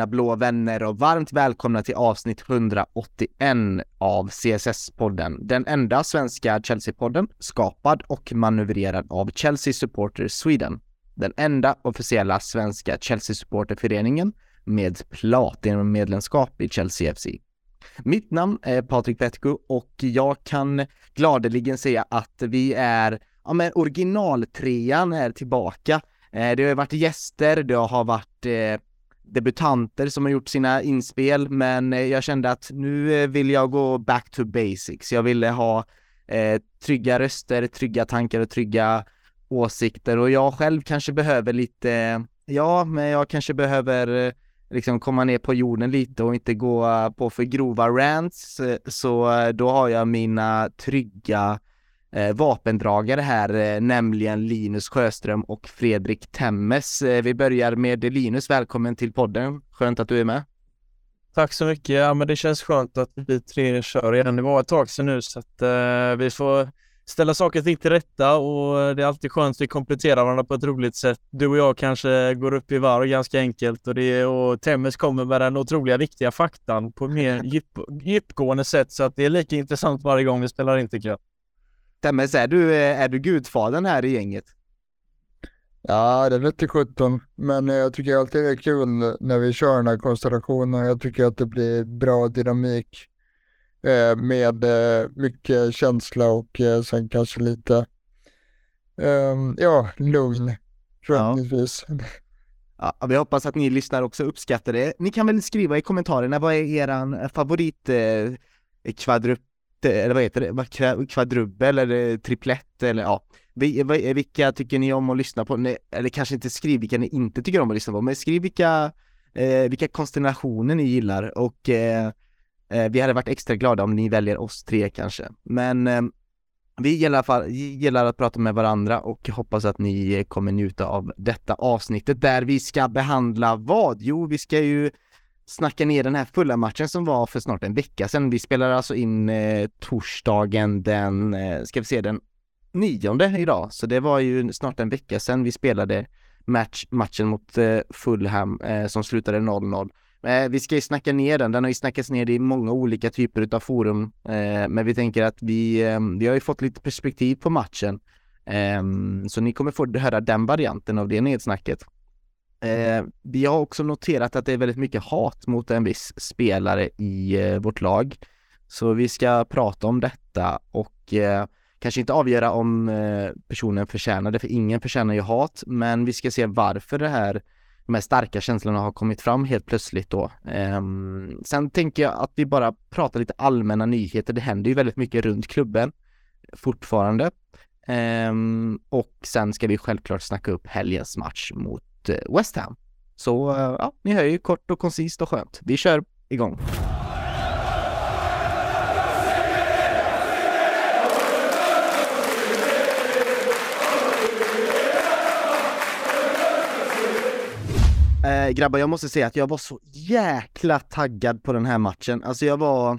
mina blå vänner och varmt välkomna till avsnitt 181 av CSS-podden. Den enda svenska Chelsea-podden skapad och manövrerad av Chelsea Supporter Sweden. Den enda officiella svenska Chelsea-supporterföreningen med platinum-medlemskap i Chelsea FC. Mitt namn är Patrik Petko och jag kan gladeligen säga att vi är, ja men originaltrean är tillbaka. Eh, det har varit gäster, det har varit eh, debutanter som har gjort sina inspel, men eh, jag kände att nu eh, vill jag gå back to basics. Jag ville ha eh, trygga röster, trygga tankar och trygga åsikter och jag själv kanske behöver lite, ja, men jag kanske behöver eh, liksom komma ner på jorden lite och inte gå på för grova rants, så då har jag mina trygga eh, vapendragare här, eh, nämligen Linus Sjöström och Fredrik Temmes. Eh, vi börjar med Linus, välkommen till podden. Skönt att du är med. Tack så mycket. Ja, men det känns skönt att vi tre kör igen. Det var ett tag sedan nu så att eh, vi får ställa saker till till rätta och eh, det är alltid skönt att vi kompletterar varandra på ett roligt sätt. Du och jag kanske går upp i varv ganska enkelt och, det, och Temmes kommer med den otroliga viktiga faktan på ett mer djup, djupgående sätt så att det är lika intressant varje gång vi spelar in tycker jag. Temmes, är du, är du gudfadern här i gänget? Ja, det vete sjutton, men jag tycker alltid det är kul när vi kör den här konstellationen. Jag tycker att det blir bra dynamik eh, med eh, mycket känsla och eh, sen kanske lite, ehm, ja, lugn förhoppningsvis. Ja. ja. vi hoppas att ni lyssnar också uppskattar det. Ni kan väl skriva i kommentarerna, vad är eran favorit eh, kvadrup eller vad heter det, kvadrubbel eller triplett eller ja, vilka tycker ni om att lyssna på? Eller kanske inte skriv vilka ni inte tycker om att lyssna på, men skriv vilka, eh, vilka konstellationer ni gillar och eh, eh, vi hade varit extra glada om ni väljer oss tre kanske. Men eh, vi gillar, i alla fall, gillar att prata med varandra och hoppas att ni kommer njuta av detta avsnittet där vi ska behandla vad? Jo, vi ska ju snacka ner den här fulla matchen som var för snart en vecka sedan. Vi spelar alltså in eh, torsdagen den, eh, ska vi se, den nionde idag, så det var ju snart en vecka sedan vi spelade match, matchen mot eh, Fulham eh, som slutade 0-0. Eh, vi ska ju snacka ner den, den har ju snackats ner i många olika typer utav forum, eh, men vi tänker att vi, eh, vi har ju fått lite perspektiv på matchen. Ehm, så ni kommer få höra den varianten av det nedsnacket. Eh, vi har också noterat att det är väldigt mycket hat mot en viss spelare i eh, vårt lag. Så vi ska prata om detta och eh, kanske inte avgöra om eh, personen förtjänar det, för ingen förtjänar ju hat, men vi ska se varför det här de här starka känslorna har kommit fram helt plötsligt då. Ehm, sen tänker jag att vi bara pratar lite allmänna nyheter. Det händer ju väldigt mycket runt klubben fortfarande. Ehm, och sen ska vi självklart snacka upp helgens match mot Eh, West Ham. Så eh, ja, ni hör ju kort och koncist och skönt. Vi kör igång. Eh, grabbar, jag måste säga att jag var så jäkla taggad på den här matchen. Alltså jag var,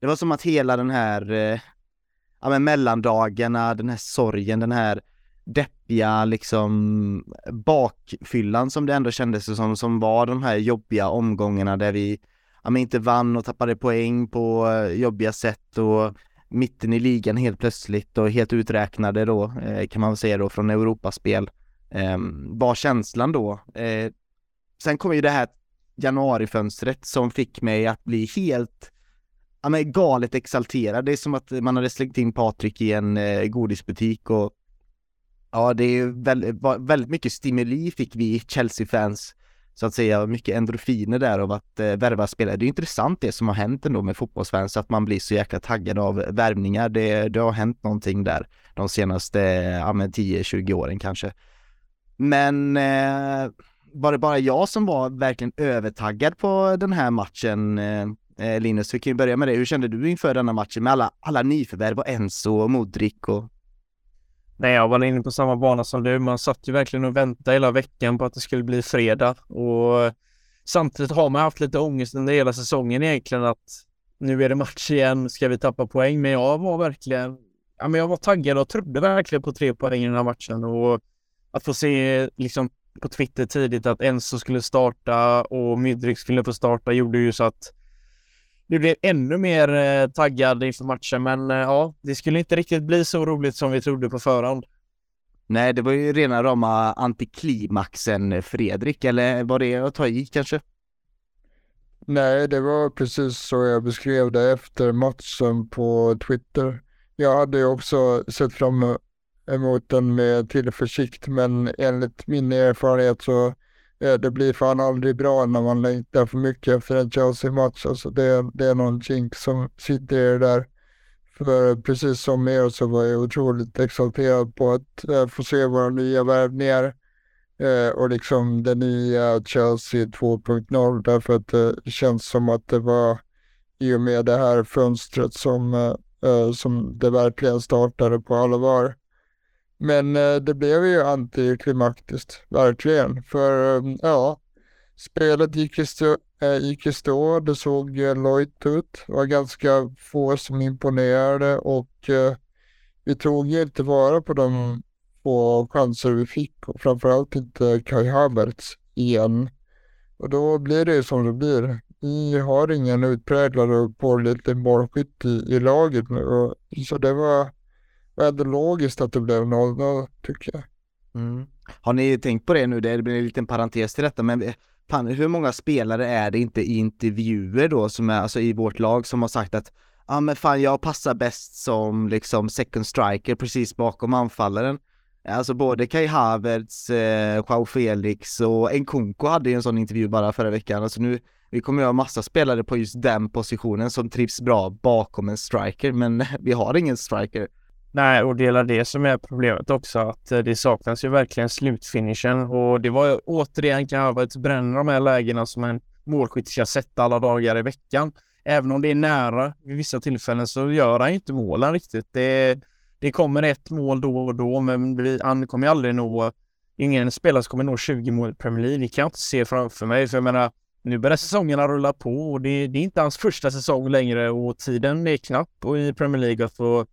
det var som att hela den här, eh, ja men mellandagarna, den här sorgen, den här deppiga liksom bakfyllan som det ändå kändes som, som var de här jobbiga omgångarna där vi ja, men inte vann och tappade poäng på eh, jobbiga sätt och mitten i ligan helt plötsligt och helt uträknade då eh, kan man väl säga då från Europaspel eh, var känslan då. Eh, sen kom ju det här januarifönstret som fick mig att bli helt ja, men galet exalterad. Det är som att man hade slängt in Patrik i en eh, godisbutik och Ja, det är väldigt, väldigt mycket stimuli fick vi Chelsea-fans så att säga, mycket endorfiner där av att eh, värva spelare. Det är intressant det som har hänt ändå med fotbollsfans, att man blir så jäkla taggad av värvningar. Det, det har hänt någonting där de senaste, eh, ja men 10-20 åren kanske. Men eh, var det bara jag som var verkligen övertaggad på den här matchen? Eh, eh Linus, vi kan ju börja med det. Hur kände du inför denna matchen med alla, alla nyförvärv och Enzo och Modric och Nej, jag var inne på samma bana som du. Man satt ju verkligen och väntade hela veckan på att det skulle bli fredag och samtidigt har man haft lite ångest under hela säsongen egentligen att nu är det match igen, ska vi tappa poäng? Men jag var verkligen, ja men jag var taggad och trodde verkligen på tre poäng i den här matchen och att få se liksom på Twitter tidigt att Enzo skulle starta och Mydrik skulle få starta gjorde ju så att det blev ännu mer eh, taggad inför matchen. Men eh, ja, det skulle inte riktigt bli så roligt som vi trodde på förhand. Nej, det var ju rena rama antiklimaxen Fredrik, eller var det att ta i kanske? Nej, det var precis så jag beskrev det efter matchen på Twitter. Jag hade ju också sett fram emot den med tillförsikt, men enligt min erfarenhet så eh, det blir fan aldrig bra när man längtar för mycket efter en Chelsea-match. Alltså det, det är någon jinx som sitter i det där. För precis som er så var jag otroligt exalterad på att äh, få se våra nya värvningar äh, och liksom det nya Chelsea 2.0 därför att eh, det känns som att det var i och med det här fönstret som, äh, som det verkligen startade på allvar. Men eh, det blev ju antiklimaktiskt, verkligen. För eh, ja, spelet gick i stå, eh, gick i stå, det såg lojt ut. Det var ganska få som imponerade och vi tog ju inte vara på de få chanser vi fick och framförallt inte Kai Havertz igen. Och då blir det som det blir. Vi har ingen utpräglad och pålitlig målskytt i, i laget nu. Och, så det var, var ändå logiskt att det blev 0-0 tycker jag. Mm. Har ni tänkt på det nu? Det blir en liten parentes till detta, men fan, hur många spelare är det inte i intervjuer då som är, alltså i vårt lag som har sagt att ja ah, men fan jag passar bäst som liksom second striker precis bakom anfallaren. Alltså både Kai Havertz, eh, Joao Felix och Nkunku hade ju en sån intervju bara förra veckan. Alltså nu, vi kommer ju ha massa spelare på just den positionen som trivs bra bakom en striker, men vi har ingen striker. Nej, och det är det som är problemet också, att eh, det saknas ju verkligen slutfinishen och det var ju återigen Havertz bränner de här lägena som en målskytt ska sätta alla dagar i veckan. Även om det är nära vid vissa tillfällen så gör han inte målen riktigt. Det, det kommer ett mål då och då, men vi, han kommer ju aldrig nå... Ingen spelare som kommer nå 20 mål i Premier League. Det kan jag inte se framför mig, för jag menar, nu börjar säsongerna rulla på och det, det är inte hans första säsong längre och tiden är knapp och i Premier League att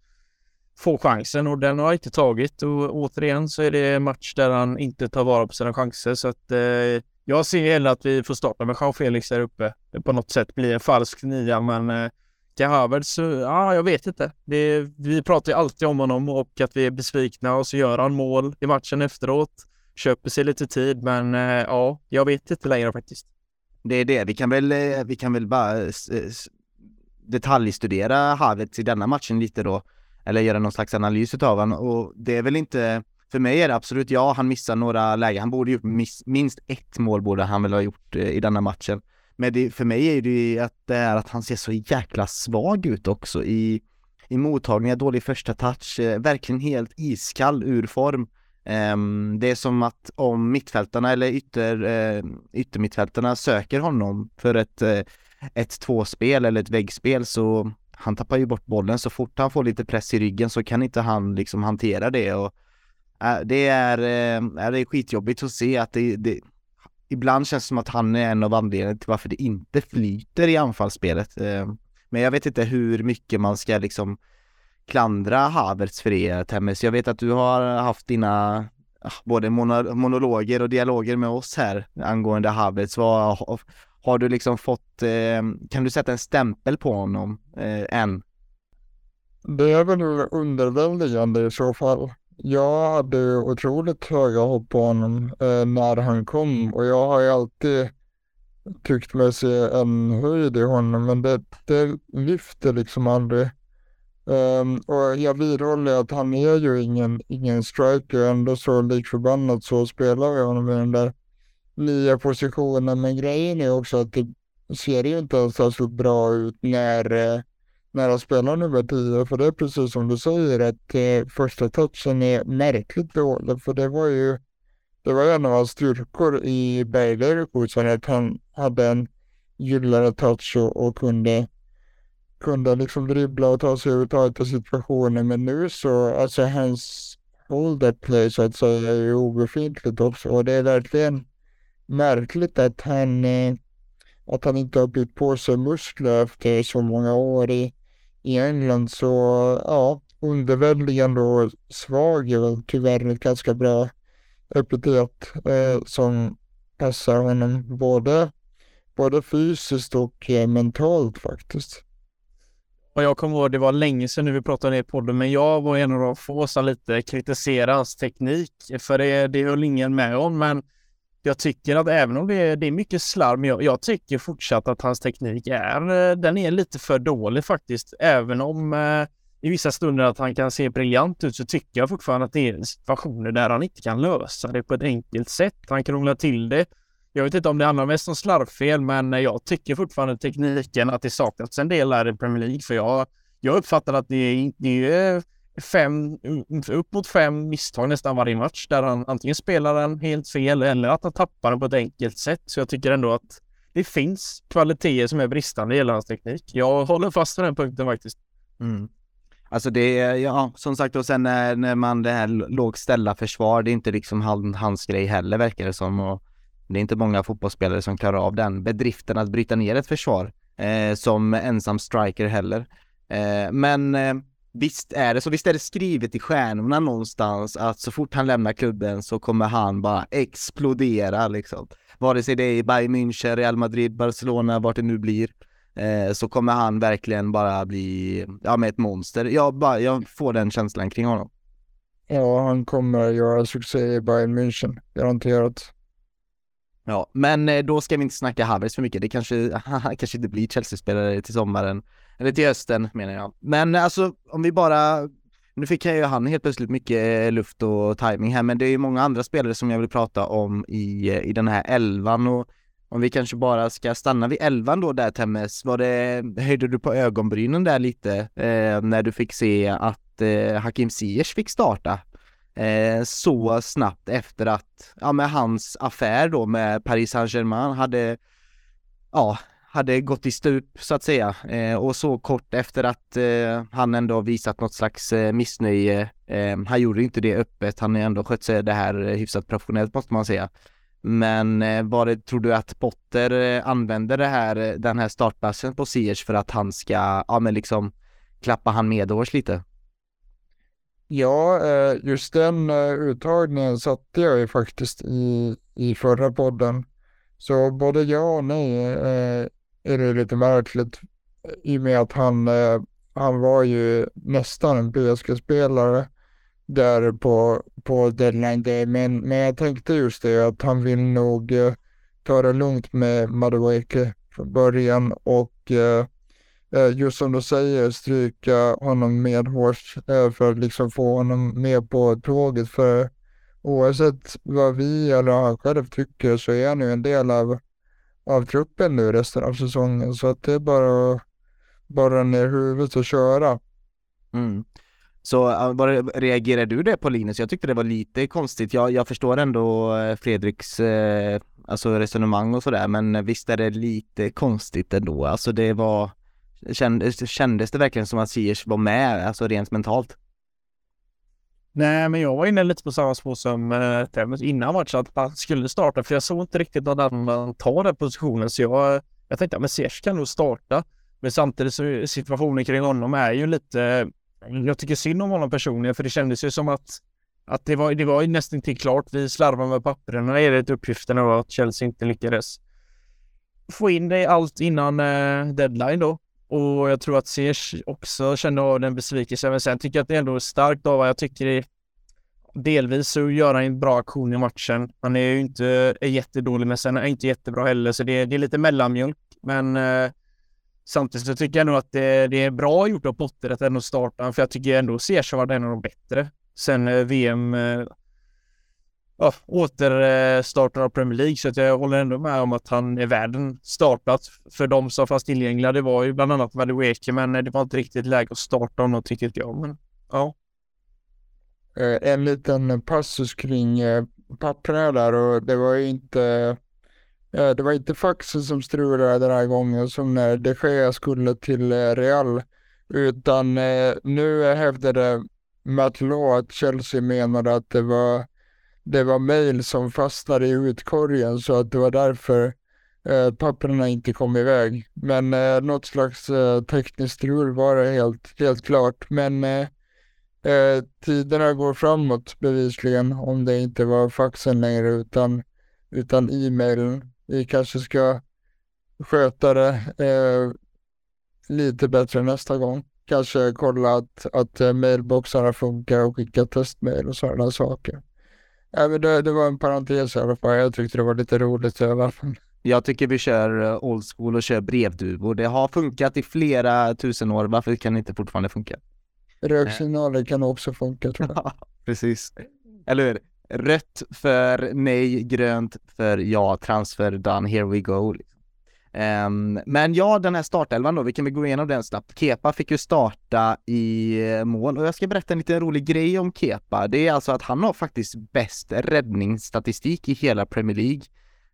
få chansen och den har han inte tagit och återigen så är det en match där han inte tar vara på sina chanser så att eh, jag ser hellre att vi får starta med Jean Felix där uppe. Det på något sätt blir en falsk nia men eh, Havertz, ja jag vet inte. Det, vi pratar ju alltid om honom och att vi är besvikna och så gör han mål i matchen efteråt. Köper sig lite tid men eh, ja, jag vet inte längre faktiskt. Det är det, vi kan väl, eh, vi kan väl bara eh, detaljstudera Havertz i denna matchen lite då eller göra någon slags analys utav honom och det är väl inte för mig är det absolut, ja han missar några lägen, han borde gjort minst ett mål borde han väl ha gjort eh, i denna matchen. Men det, för mig är det ju att det är att han ser så jäkla svag ut också i, i mottagningar, dålig första touch, eh, verkligen helt iskall ur form. Um, det är som att om mittfältarna eller ytter, uh, yttermittfältarna söker honom för ett, uh, ett tvåspel eller ett väggspel så han tappar ju bort bollen så fort han får lite press i ryggen så kan inte han liksom hantera det och äh, det är, eh, äh, det är skitjobbigt att se att det, det ibland känns det som att han är en av anledningarna till varför det inte flyter i anfallsspelet. Äh, men jag vet inte hur mycket man ska liksom klandra Havertz för det, Temmes. Jag vet att du har haft dina ah, både monologer och dialoger med oss här angående Havertz. Vad, har du liksom fått, eh, kan du sätta en stämpel på honom eh, än? Det är väl underväldigande i så fall. Jag hade otroligt höga hopp på honom eh, när han kom och jag har ju alltid tyckt mig se en höjd i honom men det, det lyfter liksom aldrig. Um, och jag vidhåller att han är ju ingen, ingen striker, ändå så likförbannat så spelar vi honom i den där nya positionen. Men grejen är också att det ser ju inte ens så alltså bra ut när, eh, när han spelar nummer 10. För det är precis som du säger att eh, första touchen är märkligt dålig. För det var ju det var en av hans styrkor i Berger att han hade en gyllene touch och, och kunde kunde liksom dribbla och ta sig överhuvudtaget och situationer. Men nu så, alltså hans hold that play så att säga är ju obefintligt också. Och det är verkligen märkligt att han, eh, att han inte har byggt på sig muskler efter så många år i, i England. Så ja, underväldigande och svag är väl tyvärr ett ganska bra epitet eh, som passar honom både, både fysiskt och eh, mentalt faktiskt. Och jag kommer ihåg, det var länge sedan nu vi pratade i podden, men jag var en av de få som lite kritiserade hans teknik. För det, det höll ingen med om, men jag tycker att även om det är, det är mycket slarv, jag, jag tycker fortsatt att hans teknik är, eh, den är lite för dålig faktiskt. Även om eh, i vissa stunder att han kan se briljant ut så tycker jag fortfarande att det är situationer där han inte kan lösa det på ett enkelt sätt. Han krånglar till det. Jag vet inte om det handlar mest om slarvfel, men jag tycker fortfarande tekniken att det saknats en del här i Premier League. För jag, jag uppfattar att det är, det är fem, upp mot fem misstag nästan varje match där han antingen spelar den helt fel eller att han tappar den på ett enkelt sätt. Så jag tycker ändå att det finns kvaliteter som är bristande i hela hans teknik. Jag håller fast vid den punkten faktiskt. Mm. Alltså det är, ja, som sagt och sen när, när man det här lågt ställa försvar, det är inte liksom han, hans grej heller verkar det som. Och det är inte många fotbollsspelare som klarar av den bedriften att bryta ner ett försvar eh, som ensam striker heller. Eh, men eh, visst är det så, visst är det skrivet i stjärnorna någonstans att så fort han lämnar klubben så kommer han bara explodera liksom. Vare sig det är i Bayern München, Real Madrid, Barcelona, vart det nu blir eh, så kommer han verkligen bara bli, ja med ett monster. Jag, bara, jag får den känslan kring honom. Ja, han kommer göra succé i Bayern München, garanterat. Ja, men eh, då ska vi inte snacka Havertz för mycket. Det kanske, kanske inte blir Chelsea-spelare till sommaren, eller till hösten menar jag. Men alltså om vi bara, nu fick jag ju han helt plötsligt mycket eh, luft och timing här, men det är ju många andra spelare som jag vill prata om i, eh, i den här elvan och om vi kanske bara ska stanna vid elvan då där Temmes, var det, höjde du på ögonbrynen där lite eh, när du fick se att eh, Hakim Ziyech fick starta eh, så snabbt efter att, ja med hans affär då med Paris Saint-Germain hade, ja, hade gått i stup så att säga eh, och så kort efter att eh, han ändå visat något slags eh, missnöje. Eh, han gjorde inte det öppet, han har ändå skött sig det här eh, hyfsat professionellt måste man säga. Men eh, var det, tror du att Potter eh, använder det här, eh, den här startplatsen på Siers för att han ska, ja men liksom klappa han medhårs lite? Ja, eh, just den uttagningen satte jag ju faktiskt i, i förra podden. Så både ja och nej är det lite märkligt eh, i och med att han, eh, han var ju nästan en PSG-spelare där på, på deadline day. Men, men jag tänkte just det att han vill nog eh, ta det lugnt med Madueke från början och eh, eh just som du säger stryka honom medhårs eh, för att liksom få honom med på tåget. För oavsett vad vi eller han själv tycker så är han ju en del av, av truppen nu resten av säsongen. Så att det är bara, bara ner huvudet och köra. Mm. Så vad reagerar du det på Linus? Jag tyckte det var lite konstigt. Jag, jag förstår ändå eh, Fredriks eh, alltså resonemang och sådär men visst är det lite konstigt ändå. Alltså det var kändes, kändes det verkligen som att Siers var med, alltså rent mentalt? Nej, men jag var inne lite på samma spår som eh, innan matchen att han skulle starta för jag såg inte riktigt någon annan ta den positionen så jag, jag tänkte att ja, Ziyech kan nog starta. Men samtidigt så situationen kring honom är ju lite jag tycker synd om honom personligen för det kändes ju som att, att det var, det var nästan till klart. Vi slarvade med papperna enligt uppgifterna och att Chelsea inte lyckades få in det allt innan eh, deadline då. Och jag tror att Sears också kände av den besvikelsen. Men sen tycker jag att det är ändå starkt av Jag tycker det delvis så gör han en bra aktion i matchen. Han är ju inte är jättedålig men sen är han inte jättebra heller så det, det är lite mellanmjölk. Men eh, Samtidigt så tycker jag nog att det, det är bra gjort av Potter att ändå starta, för jag tycker ändå Sears har varit en av de bättre sen eh, VM eh, ja, återstarten av Premier League. Så att jag håller ändå med om att han är värd en startplats. För de som fanns tillgängliga, det var ju bland annat Madueke, men det var inte riktigt läge att starta honom tycker jag. Men ja. Eh, en liten passus kring eh, papperna där och det var ju inte eh, det var inte faxen som strulade den här gången som när de Gea skulle till Real. Utan eh, nu hävdade Matt Law att Chelsea menade att det var, det var mail som fastnade i utkorgen så att det var därför eh, papperna inte kom iväg. Men eh, något slags eh, tekniskt strul var det helt, helt klart. Men eh, Eh, tiderna går framåt bevisligen om det inte var faxen längre utan, utan e-mailen. Vi kanske ska sköta det eh, lite bättre nästa gång. Kanske kolla att, att eh, mailboxarna funkar och skicka testmail och sådana saker. Ja, men det, det var en parentes i alla fall. Jag tyckte det var lite roligt i alla fall. Jag tycker vi kör eh, old school och kör brevduvor. Det har funkat i flera tusen år. Varför kan det inte fortfarande funka? Röksignaler kan också funka tror jag. Precis. Eller hur? Rött för nej, grönt för ja, transfer done, here we go. Um, men ja, den här startelvan då, vi kan väl gå igenom den snabbt. Kepa fick ju starta i eh, mål och jag ska berätta en liten rolig grej om Kepa. Det är alltså att han har faktiskt bäst räddningsstatistik i hela Premier League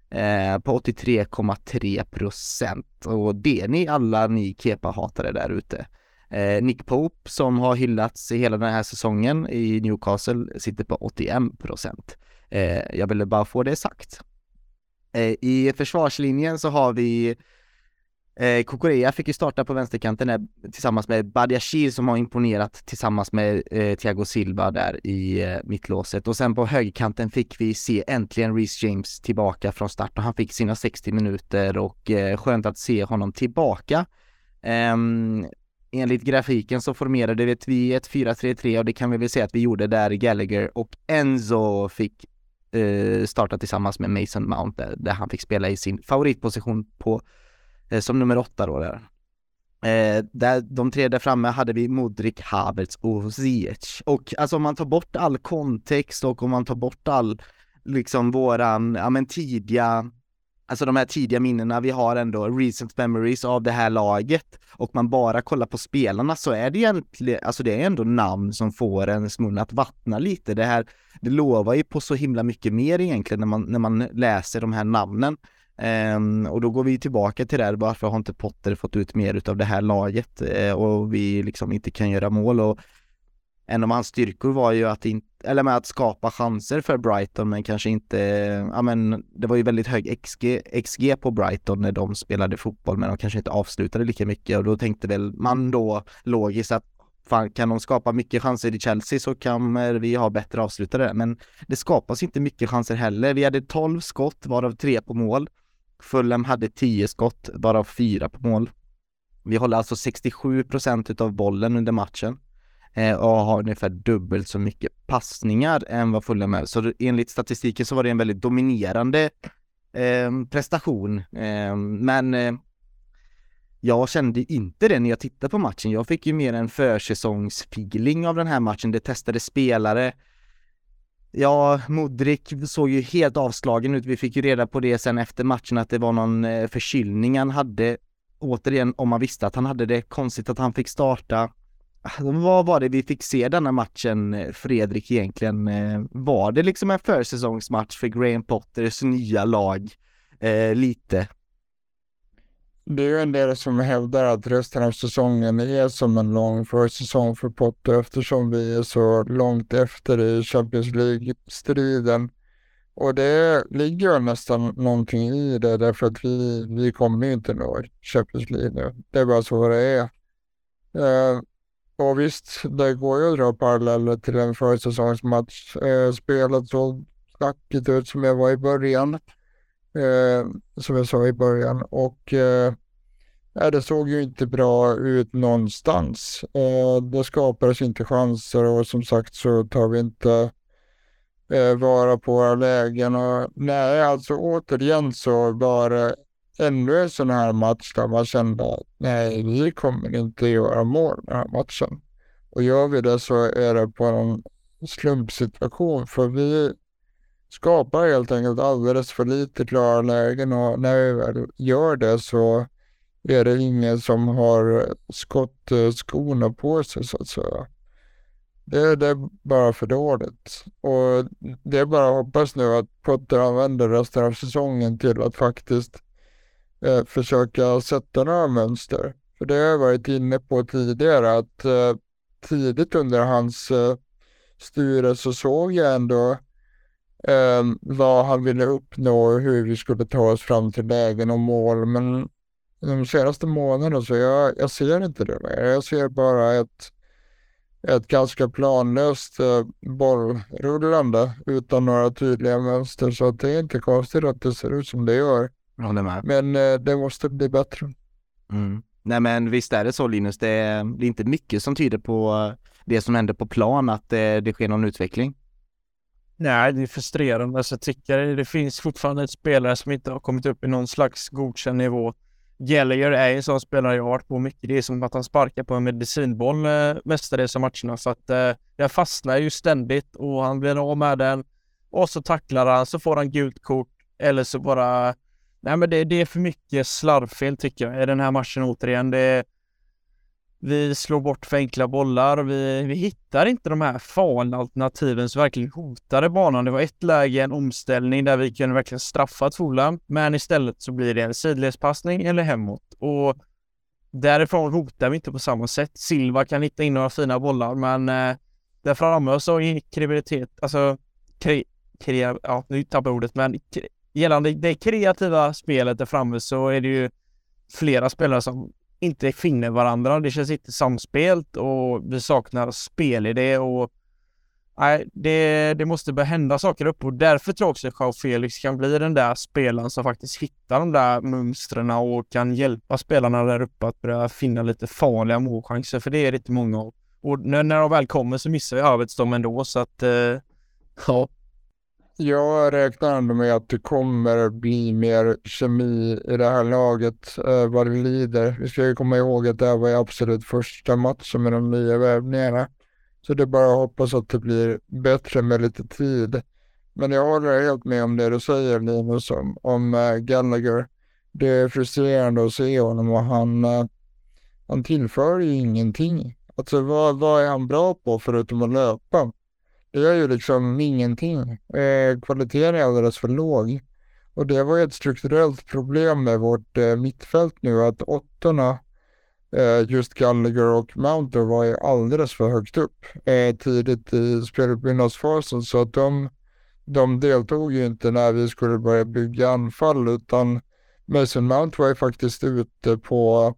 eh, på 83,3 procent och det är ni alla ni Kepa-hatare där ute. Eh, Nick Pope som har hyllats i hela den här säsongen i Newcastle sitter på 81 procent. Eh, jag ville bara få det sagt. Eh, I försvarslinjen så har vi eh, Kokorea fick ju starta på vänsterkanten där, tillsammans med Badiashir som har imponerat tillsammans med eh, Thiago Silva där i eh, mittlåset och sen på högerkanten fick vi se äntligen Reece James tillbaka från start och han fick sina 60 minuter och eh, skönt att se honom tillbaka. Eh, enligt grafiken så formerade vi ett 4-3-3 och det kan vi väl säga att vi gjorde där Gallagher och Enzo fick eh, starta tillsammans med Mason Mount där, där, han fick spela i sin favoritposition på eh, som nummer åtta då där. Eh, där, de tre där framme hade vi Modric, Havertz och Ziyech. Och alltså om man tar bort all kontext och om man tar bort all liksom våran, ja men tidiga alltså de här tidiga minnena vi har ändå, recent memories av det här laget och man bara kollar på spelarna så är det egentligen, alltså det är ändå namn som får ens mun att vattna lite. Det här, det lovar ju på så himla mycket mer egentligen när man, när man läser de här namnen. Um, och då går vi tillbaka till det här, varför har inte Potter fått ut mer utav det här laget uh, och vi liksom inte kan göra mål och en av hans styrkor var ju att, in, eller med att skapa chanser för Brighton men kanske inte, ja men det var ju väldigt hög XG, XG på Brighton när de spelade fotboll men de kanske inte avslutade lika mycket och då tänkte väl man då logiskt att fan kan de skapa mycket chanser i Chelsea så kan vi ha bättre avslutare men det skapas inte mycket chanser heller. Vi hade 12 skott varav 3 på mål. Fulham hade 10 skott varav 4 på mål. Vi håller alltså 67 procent av bollen under matchen. Eh, och har ungefär dubbelt så mycket passningar än vad Fulham är. Så enligt statistiken så var det en väldigt dominerande eh, prestation. Eh, men eh, jag kände inte det när jag tittade på matchen. Jag fick ju mer en försäsongsfeeling av den här matchen. Det testade spelare. Ja, Modric såg ju helt avslagen ut. Vi fick ju reda på det sen efter matchen att det var någon eh, förkylning han hade. Återigen, om man visste att han hade det, konstigt att han fick starta. Ah, vad var det vi fick se denna matchen, eh, Fredrik, egentligen? Eh, var det liksom en försäsongsmatch för Graham Potters nya lag? Eh, lite. Det är ju en del som hävdar att resten av säsongen är som en lång försäsong för Potter eftersom vi är så långt efter i Champions League-striden. Och det ligger nästan någonting i det därför att vi, vi kommer inte nå Champions League nu. Det är bara så det är. Eh, och visst, det går ju att dra paralleller till en försäsongsmatch. Eh, spelet såg stackigt ut som jag var i början. Eh, som jag sa i början. Och eh, det såg ju inte bra ut någonstans. Eh, det skapades inte chanser och som sagt så tar vi inte eh, vara på våra lägen. Och, nej, alltså återigen så var det ännu en sån här match där man kände att nej, vi kommer inte göra mål den här matchen. Och gör vi det så är det på en slumpsituation för vi skapar helt enkelt alldeles för lite klara lägen och när vi väl gör det så är det ingen som har skottskorna på sig så att säga. Det, det, är bara för dåligt. Och det är bara att hoppas nu att Potter använder resten av säsongen till att faktiskt eh, försöka sätta några mönster. För det har jag varit inne på tidigare att eh, tidigt under hans eh, styre så såg jag ändå eh, vad han ville uppnå och hur vi skulle ta oss fram till lägen och mål. Men de senaste månaderna så jag, jag ser inte det mer. Jag ser bara ett, ett ganska planlöst eh, bollrullande utan några tydliga mönster. Så det är inte konstigt att det ser ut som det gör. Håller med. Men eh, det måste bli bättre. Mm. Nej men visst är det så Linus, det är, det är inte mycket som tyder på det som händer på plan, att det, det sker någon utveckling. Nej, det är frustrerande. Alltså, jag tycker det finns fortfarande ett spelare som inte har kommit upp i någon slags godkänd nivå. Gallagher är en sån spelare jag har varit på mycket. Det är som att han sparkar på en medicinboll eh, mestadels av matcherna. Så att eh, jag fastnar ju ständigt och han blir av med den. Och så tacklar han, så får han gult kort. Eller så bara... Nej men det, det är för mycket slarvfel tycker jag i den här matchen återigen. Det, vi slår bort för enkla bollar. Vi, vi hittar inte de här farliga alternativen som verkligen hotade banan. Det var ett läge, en omställning där vi kunde verkligen straffa Fulham, men istället så blir det en sidledspassning eller hemåt. Och därifrån hotar vi inte på samma sätt. Silva kan hitta in några fina bollar, men eh, där framme så är kreativitet, alltså kre, kre, ja, nu tappar jag ordet, men kre, gällande det kreativa spelet där framme så är det ju flera spelare som inte finner varandra. Det känns inte samspelt och vi saknar spelidé och nej, det, det måste börja hända saker uppe och därför tror jag också att Jao Felix kan bli den där spelaren som faktiskt hittar de där mönstren och kan hjälpa spelarna där uppe att börja finna lite farliga målchanser, för det är det inte många av. Och när, när de väl kommer så missar ju Arvids dem ändå, så att eh, ja, jag räknar ändå med att det kommer bli mer kemi i det här laget eh, vad det lider. Vi ska ju komma ihåg att det här var absolut första matchen med de nya värvningarna. Så det är bara att hoppas att det blir bättre med lite tid. Men jag håller helt med om det du säger Linus om, om uh, Gallagher. Det är frustrerande att se honom och han, uh, han tillför ju ingenting. Alltså vad, vad är han bra på förutom att löpa? Det gör ju liksom ingenting. Eh, kvaliteten är alldeles för låg. Och det var ju ett strukturellt problem med vårt eh, mittfält nu att åttorna, eh, just Gallagher och Mounter var ju alldeles för högt upp eh, tidigt i speluppbyggnadsfasen så att de, de deltog ju inte när vi skulle börja bygga anfall utan Mason Mount var ju faktiskt ute på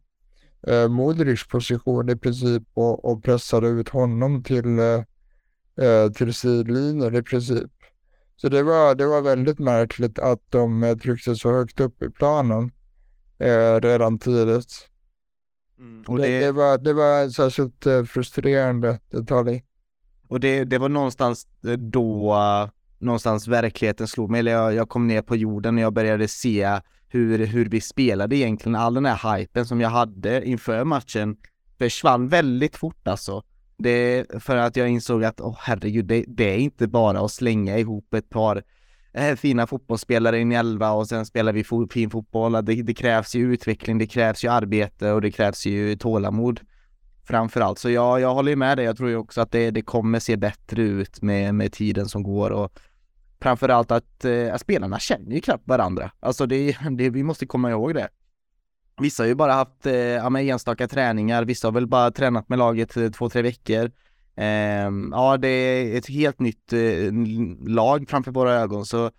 eh, Modrics position i princip och, och pressade ut honom till eh, eh, till sidlinjen i princip. Så det var, det var väldigt märkligt att de eh, tryckte så högt upp i planen eh, redan tidigt. Mm. Och det... Det, det, var, det var särskilt eh, frustrerande detalj. Och det, det var någonstans eh, då, någonstans verkligheten slog mig, eller jag, jag kom ner på jorden och jag började se hur, hur vi spelade egentligen. All den här hypen som jag hade inför matchen försvann väldigt fort alltså. Det för att jag insåg att, åh oh, herregud, det, det, är inte bara att slänga ihop ett par eh, fina fotbollsspelare in i elva och sen spelar vi fo fin fotboll. Det, det, krävs ju utveckling, det krävs ju arbete och det krävs ju tålamod framför allt. Så jag, jag håller med dig. Jag tror ju också att det, det kommer se bättre ut med, med tiden som går och framförallt att, eh, att spelarna känner ju knappt varandra. Alltså det, det, vi måste komma ihåg det. Vissa har ju bara haft eh, ja, med enstaka träningar, vissa har väl bara tränat med laget eh, två, tre veckor. Eh, ja, det är ett helt nytt eh, lag framför våra ögon så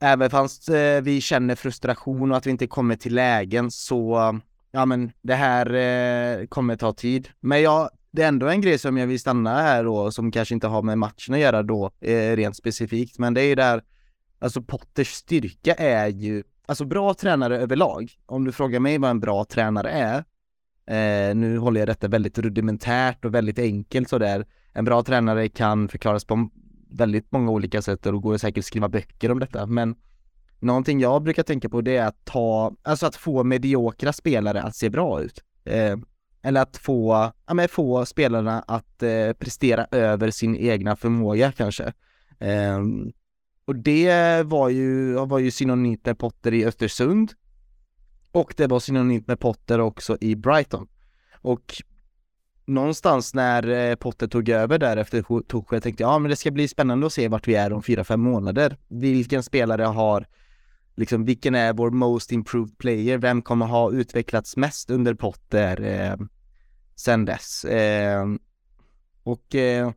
även fast eh, vi känner frustration och att vi inte kommer till lägen så ja men det här eh, kommer ta tid. Men ja, det är ändå en grej som jag vill stanna här då som kanske inte har med matchen att göra då eh, rent specifikt men det är ju där Alltså Potters styrka är ju alltså bra tränare överlag, om du frågar mig vad en bra tränare är, eh, nu håller jag detta väldigt rudimentärt och väldigt enkelt sådär, en bra tränare kan förklaras på väldigt många olika sätt och då går det säkert att skriva böcker om detta, men någonting jag brukar tänka på det är att ta, alltså att få mediokra spelare att se bra ut. Eh, eller att få, ja men få spelarna att eh, prestera över sin egna förmåga kanske. Eh, och det var ju, var ju synonymt med Potter i Östersund. Och det var synonymt med Potter också i Brighton. Och någonstans när eh, Potter tog över där efter Tuchel tänkte jag, ja men det ska bli spännande att se vart vi är om fyra fem månader. Vilken spelare har, liksom vilken är vår most improved player? Vem kommer ha utvecklats mest under Potter eh, sen dess? Eh, och eh,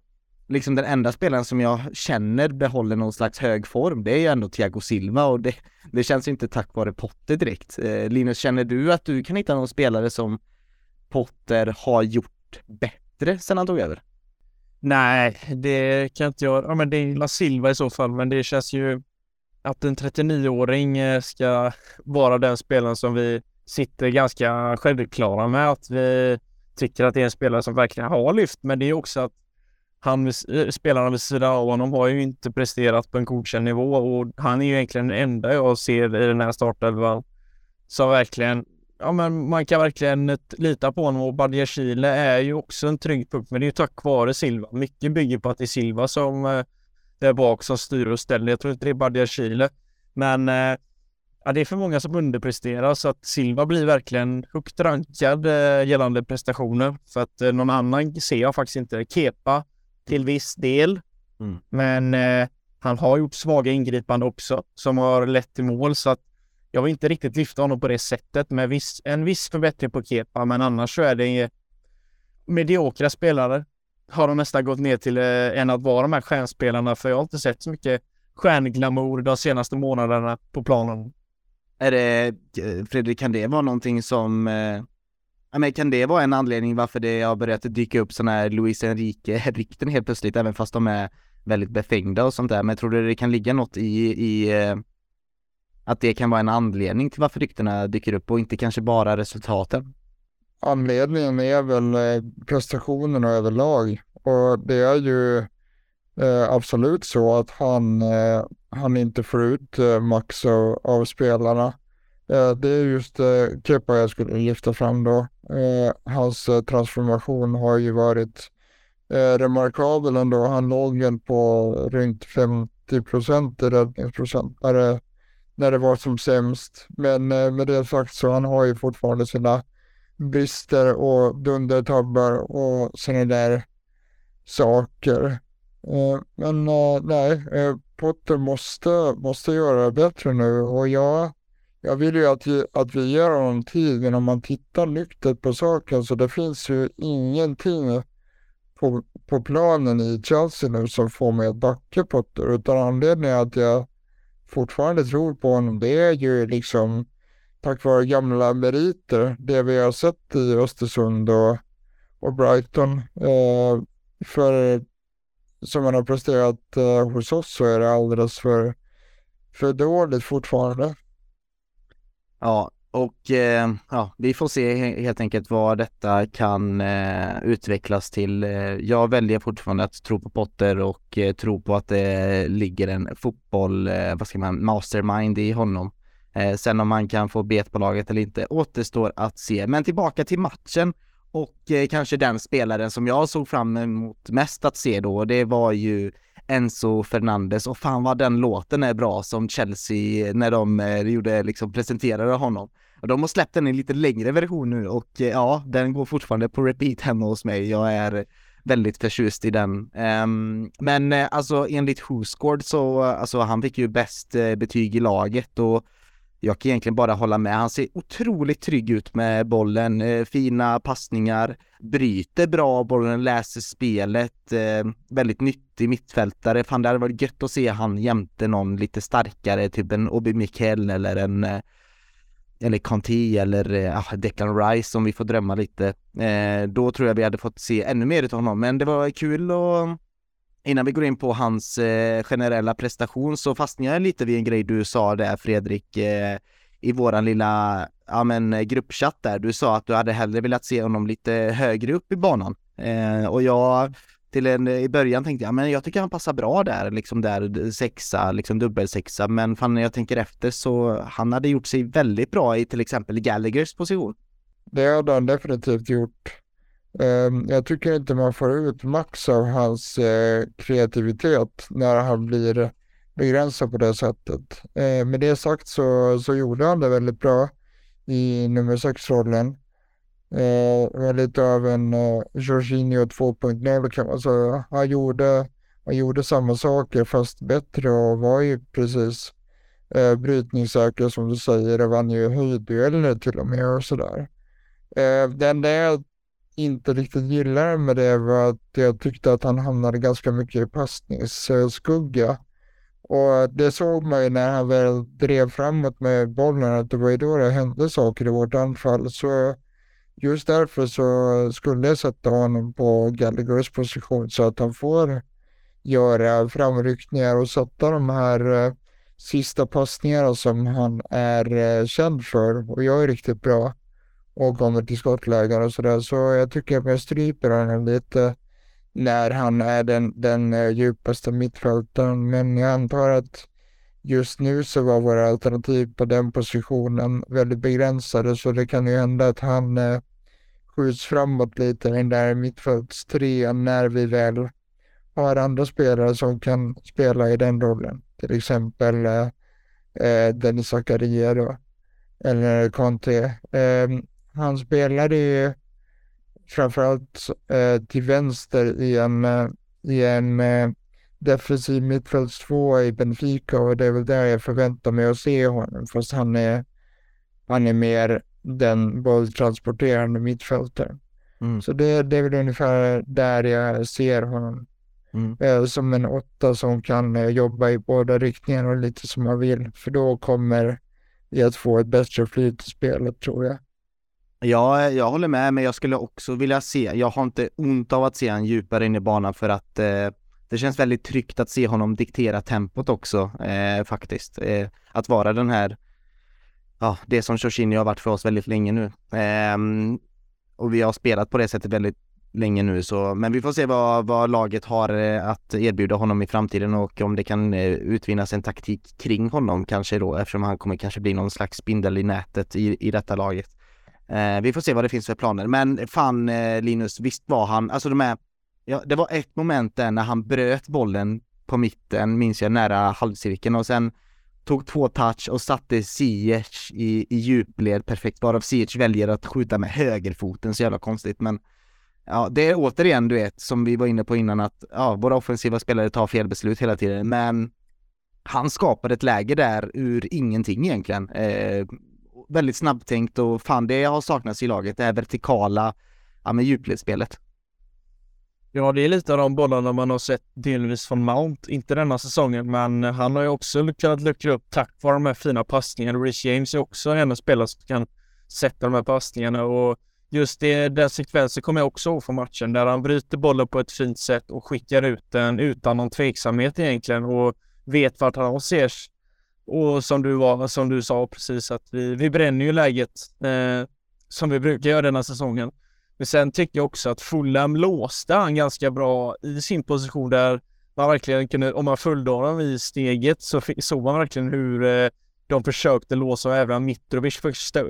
liksom den enda spelaren som jag känner behåller någon slags hög form, det är ju ändå Thiago Silva och det, det känns inte tack vare Potter direkt. Eh, Linus, känner du att du kan hitta någon spelare som Potter har gjort bättre sedan han tog över? Nej, det kan jag inte göra. Ja, men det är La Silva i så fall, men det känns ju att en 39-åring eh, ska vara den spelaren som vi sitter ganska självklara med att vi tycker att det är en spelare som verkligen har lyft. Men det är också att han, eh, spelarna vid sidan av honom har ju inte presterat på en godkänd nivå och han är ju egentligen den enda jag ser i den här startelvan som verkligen ja, men man kan verkligen lita på honom och Badia Chile är ju också en trygg punkt, men det är ju tack vare Silva. Mycket bygger på att det är Silva som eh, där bak som styr och ställer. Jag tror inte det är Badia Chile, men eh, ja, det är för många som underpresterar så att Silva blir verkligen högt rankad eh, gällande prestationer för att eh, någon annan ser jag faktiskt inte. Kepa till viss del, mm. men eh, han har gjort svaga ingripande också som har lett till mål så att jag vill inte riktigt lyfta honom på det sättet med viss, en viss förbättring på Kepa, men annars så är det mediokra spelare. Har de nästan gått ner till eh, än att vara de här stjärnspelarna, för jag har inte sett så mycket stjärnglamour de senaste månaderna på planen. Är det, Fredrik, kan det vara någonting som eh, men kan det vara en anledning varför det har börjat dyka upp sådana här Luis Enrique-rykten helt plötsligt, även fast de är väldigt befängda och sånt där. Men tror du det kan ligga något i, i eh, att det kan vara en anledning till varför ryktena dyker upp och inte kanske bara resultaten? Anledningen är väl eh, prestationerna överlag och det är ju eh, absolut så att han, eh, han inte får ut eh, max av, av spelarna. Eh, det är just eh, typ Kepa jag skulle lyfta fram då. Eh, hans transformation har ju varit remarkabel ändå. Han låg väl på runt 50 procent i räddningsprocent när det när det var som sämst. Men med det sagt så han har ju fortfarande sina brister och dundertabbar och sådana där saker. Men nej, Potter måste, måste göra det bättre nu och jag, jag vill ju att, att vi ger honom tid, men om man tittar nyktert på saken så det finns ju ingenting på, på planen i Chelsea nu som får mig att backa Potter, utan anledningen att jag fortfarande tror på honom, det är ju liksom tack vare gamla meriter, det vi har sett i Östersund och, och Brighton. Eh, för som han har presterat eh, hos oss så är det alldeles för, för dåligt fortfarande. Ja, och eh, ja, vi får se helt enkelt vad detta kan eh, utvecklas till. Eh, jag väljer fortfarande att tro på Potter och eh, tro på att det ligger en fotboll, eh, vad ska man, mastermind i honom. Eh, sen om man kan få bet på laget eller inte återstår att se. Men tillbaka till matchen och kanske den spelaren som jag såg fram emot mest att se då, det var ju Enzo Fernandes och fan vad den låten är bra som Chelsea när de eh, gjorde liksom presenterade honom. Och de har släppt den i lite längre version nu och eh, ja, den går fortfarande på repeat hemma hos mig. Jag är väldigt förtjust i den. Um, men eh, alltså enligt Whoscored så, alltså han fick ju bäst eh, betyg i laget och jag kan egentligen bara hålla med. Han ser otroligt trygg ut med bollen, eh, fina passningar, bryter bra bollen, läser spelet, eh, väldigt nyttig mittfältare. Fan, det hade varit gött att se han jämte någon lite starkare, typ en Obi Mikkel eller en eh, eller Conti eller ja, Declan Rice om vi får drömma lite. Eh, då tror jag vi hade fått se ännu mer av honom, men det var kul att innan vi går in på hans eh, generella prestation så fastnade jag lite vid en grej du sa där Fredrik eh, i våran lilla ja, men, eh, gruppchatt där. Du sa att du hade hellre velat se honom lite högre upp i banan eh, och jag till en, eh, i början tänkte jag, men jag tycker han passar bra där, liksom där sexa, liksom dubbelsexa, men fan när jag tänker efter så han hade gjort sig väldigt bra i till exempel Gallaghers position. Det hade han definitivt gjort. Ehm, jag tycker inte man får ut max av hans eh, kreativitet när han blir begränsad på det sättet. Eh, med det sagt så, så gjorde han det väldigt bra i nummer sex-rollen. Eh, lite av en eh, Jorginho 2.0 kan man säga. Han gjorde, han gjorde samma saker fast bättre och var ju precis eh, brytningssäker som du säger. och vann ju höjddueller till och med och sådär. Eh, det enda jag inte riktigt gillade med det var att jag tyckte att han hamnade ganska mycket i passningsskugga. Och det såg man ju när han väl drev framåt med bollen att det var ju då det hände saker i vårt anfall. Så just därför så skulle jag sätta honom på Gallaghers position så att han får göra framryckningar och sätta de här eh, sista passningarna som han är eh, känd för och jag är riktigt bra och kommer till skottlägen och sådär. Så jag tycker att jag stryper honom lite när han är den, den eh, djupaste mittfältaren. Men jag antar att just nu så var våra alternativ på den positionen väldigt begränsade så det kan ju hända att han eh, skjuts framåt lite, den där mittfältstrean när vi väl har andra spelare som kan spela i den rollen. Till exempel eh, eh Dennis Zakaria då, eller Conte. Eh, han spelade ju framförallt eh, till vänster i en, eh, i en eh, defensiv mittfältstvåa i Benfica och det är väl där jag förväntar mig att se honom. Fast han är, han är mer den bolltransporterande mittfältaren. Mm. Så det, det är väl ungefär där jag ser honom. Mm. Eh, som en åtta som kan eh, jobba i båda riktningarna och lite som man vill. För då kommer vi att få ett bättre flyt i spelet tror jag. Ja, jag håller med, men jag skulle också vilja se, jag har inte ont av att se han djupare in i banan för att eh, det känns väldigt tryggt att se honom diktera tempot också eh, faktiskt. Eh, att vara den här, ja, det som Jorginho har varit för oss väldigt länge nu. Ehm, och vi har spelat på det sättet väldigt länge nu så, men vi får se vad, vad laget har eh, att erbjuda honom i framtiden och om det kan eh, utvinnas en taktik kring honom kanske då eftersom han kommer kanske bli någon slags spindel i nätet i, i detta laget. Eh, vi får se vad det finns för planer. Men fan eh, Linus, visst var han, alltså de är, ja, det var ett moment där när han bröt bollen på mitten, minns jag, nära halvcirkeln och sen tog två touch och satte Ziyech i, i djupled perfekt, varav Ziyech väljer att skjuta med högerfoten, så jävla konstigt men Ja, det är återigen, du vet, som vi var inne på innan att ja, våra offensiva spelare tar fel beslut hela tiden, men han skapade ett läge där ur ingenting egentligen. Eh, väldigt snabbtänkt och fan det har saknats i laget, det här vertikala, ja men djupledsspelet. Ja, det är lite av de bollarna man har sett delvis från Mount, inte denna säsongen, men han har ju också kunnat luckra upp tack vare de här fina passningarna. Rich James är också en av spelarna som kan sätta de här passningarna och just det, den sekvensen kommer jag också ihåg från matchen där han bryter bollen på ett fint sätt och skickar ut den utan någon tveksamhet egentligen och vet vart han ser och som du, var, som du sa precis att vi, vi bränner ju läget eh, som vi brukar göra denna säsongen. Men sen tycker jag också att Fulham låste han ganska bra i sin position där man verkligen kunde, om man följde honom i steget så såg man verkligen hur eh, de försökte låsa och även Mitrovic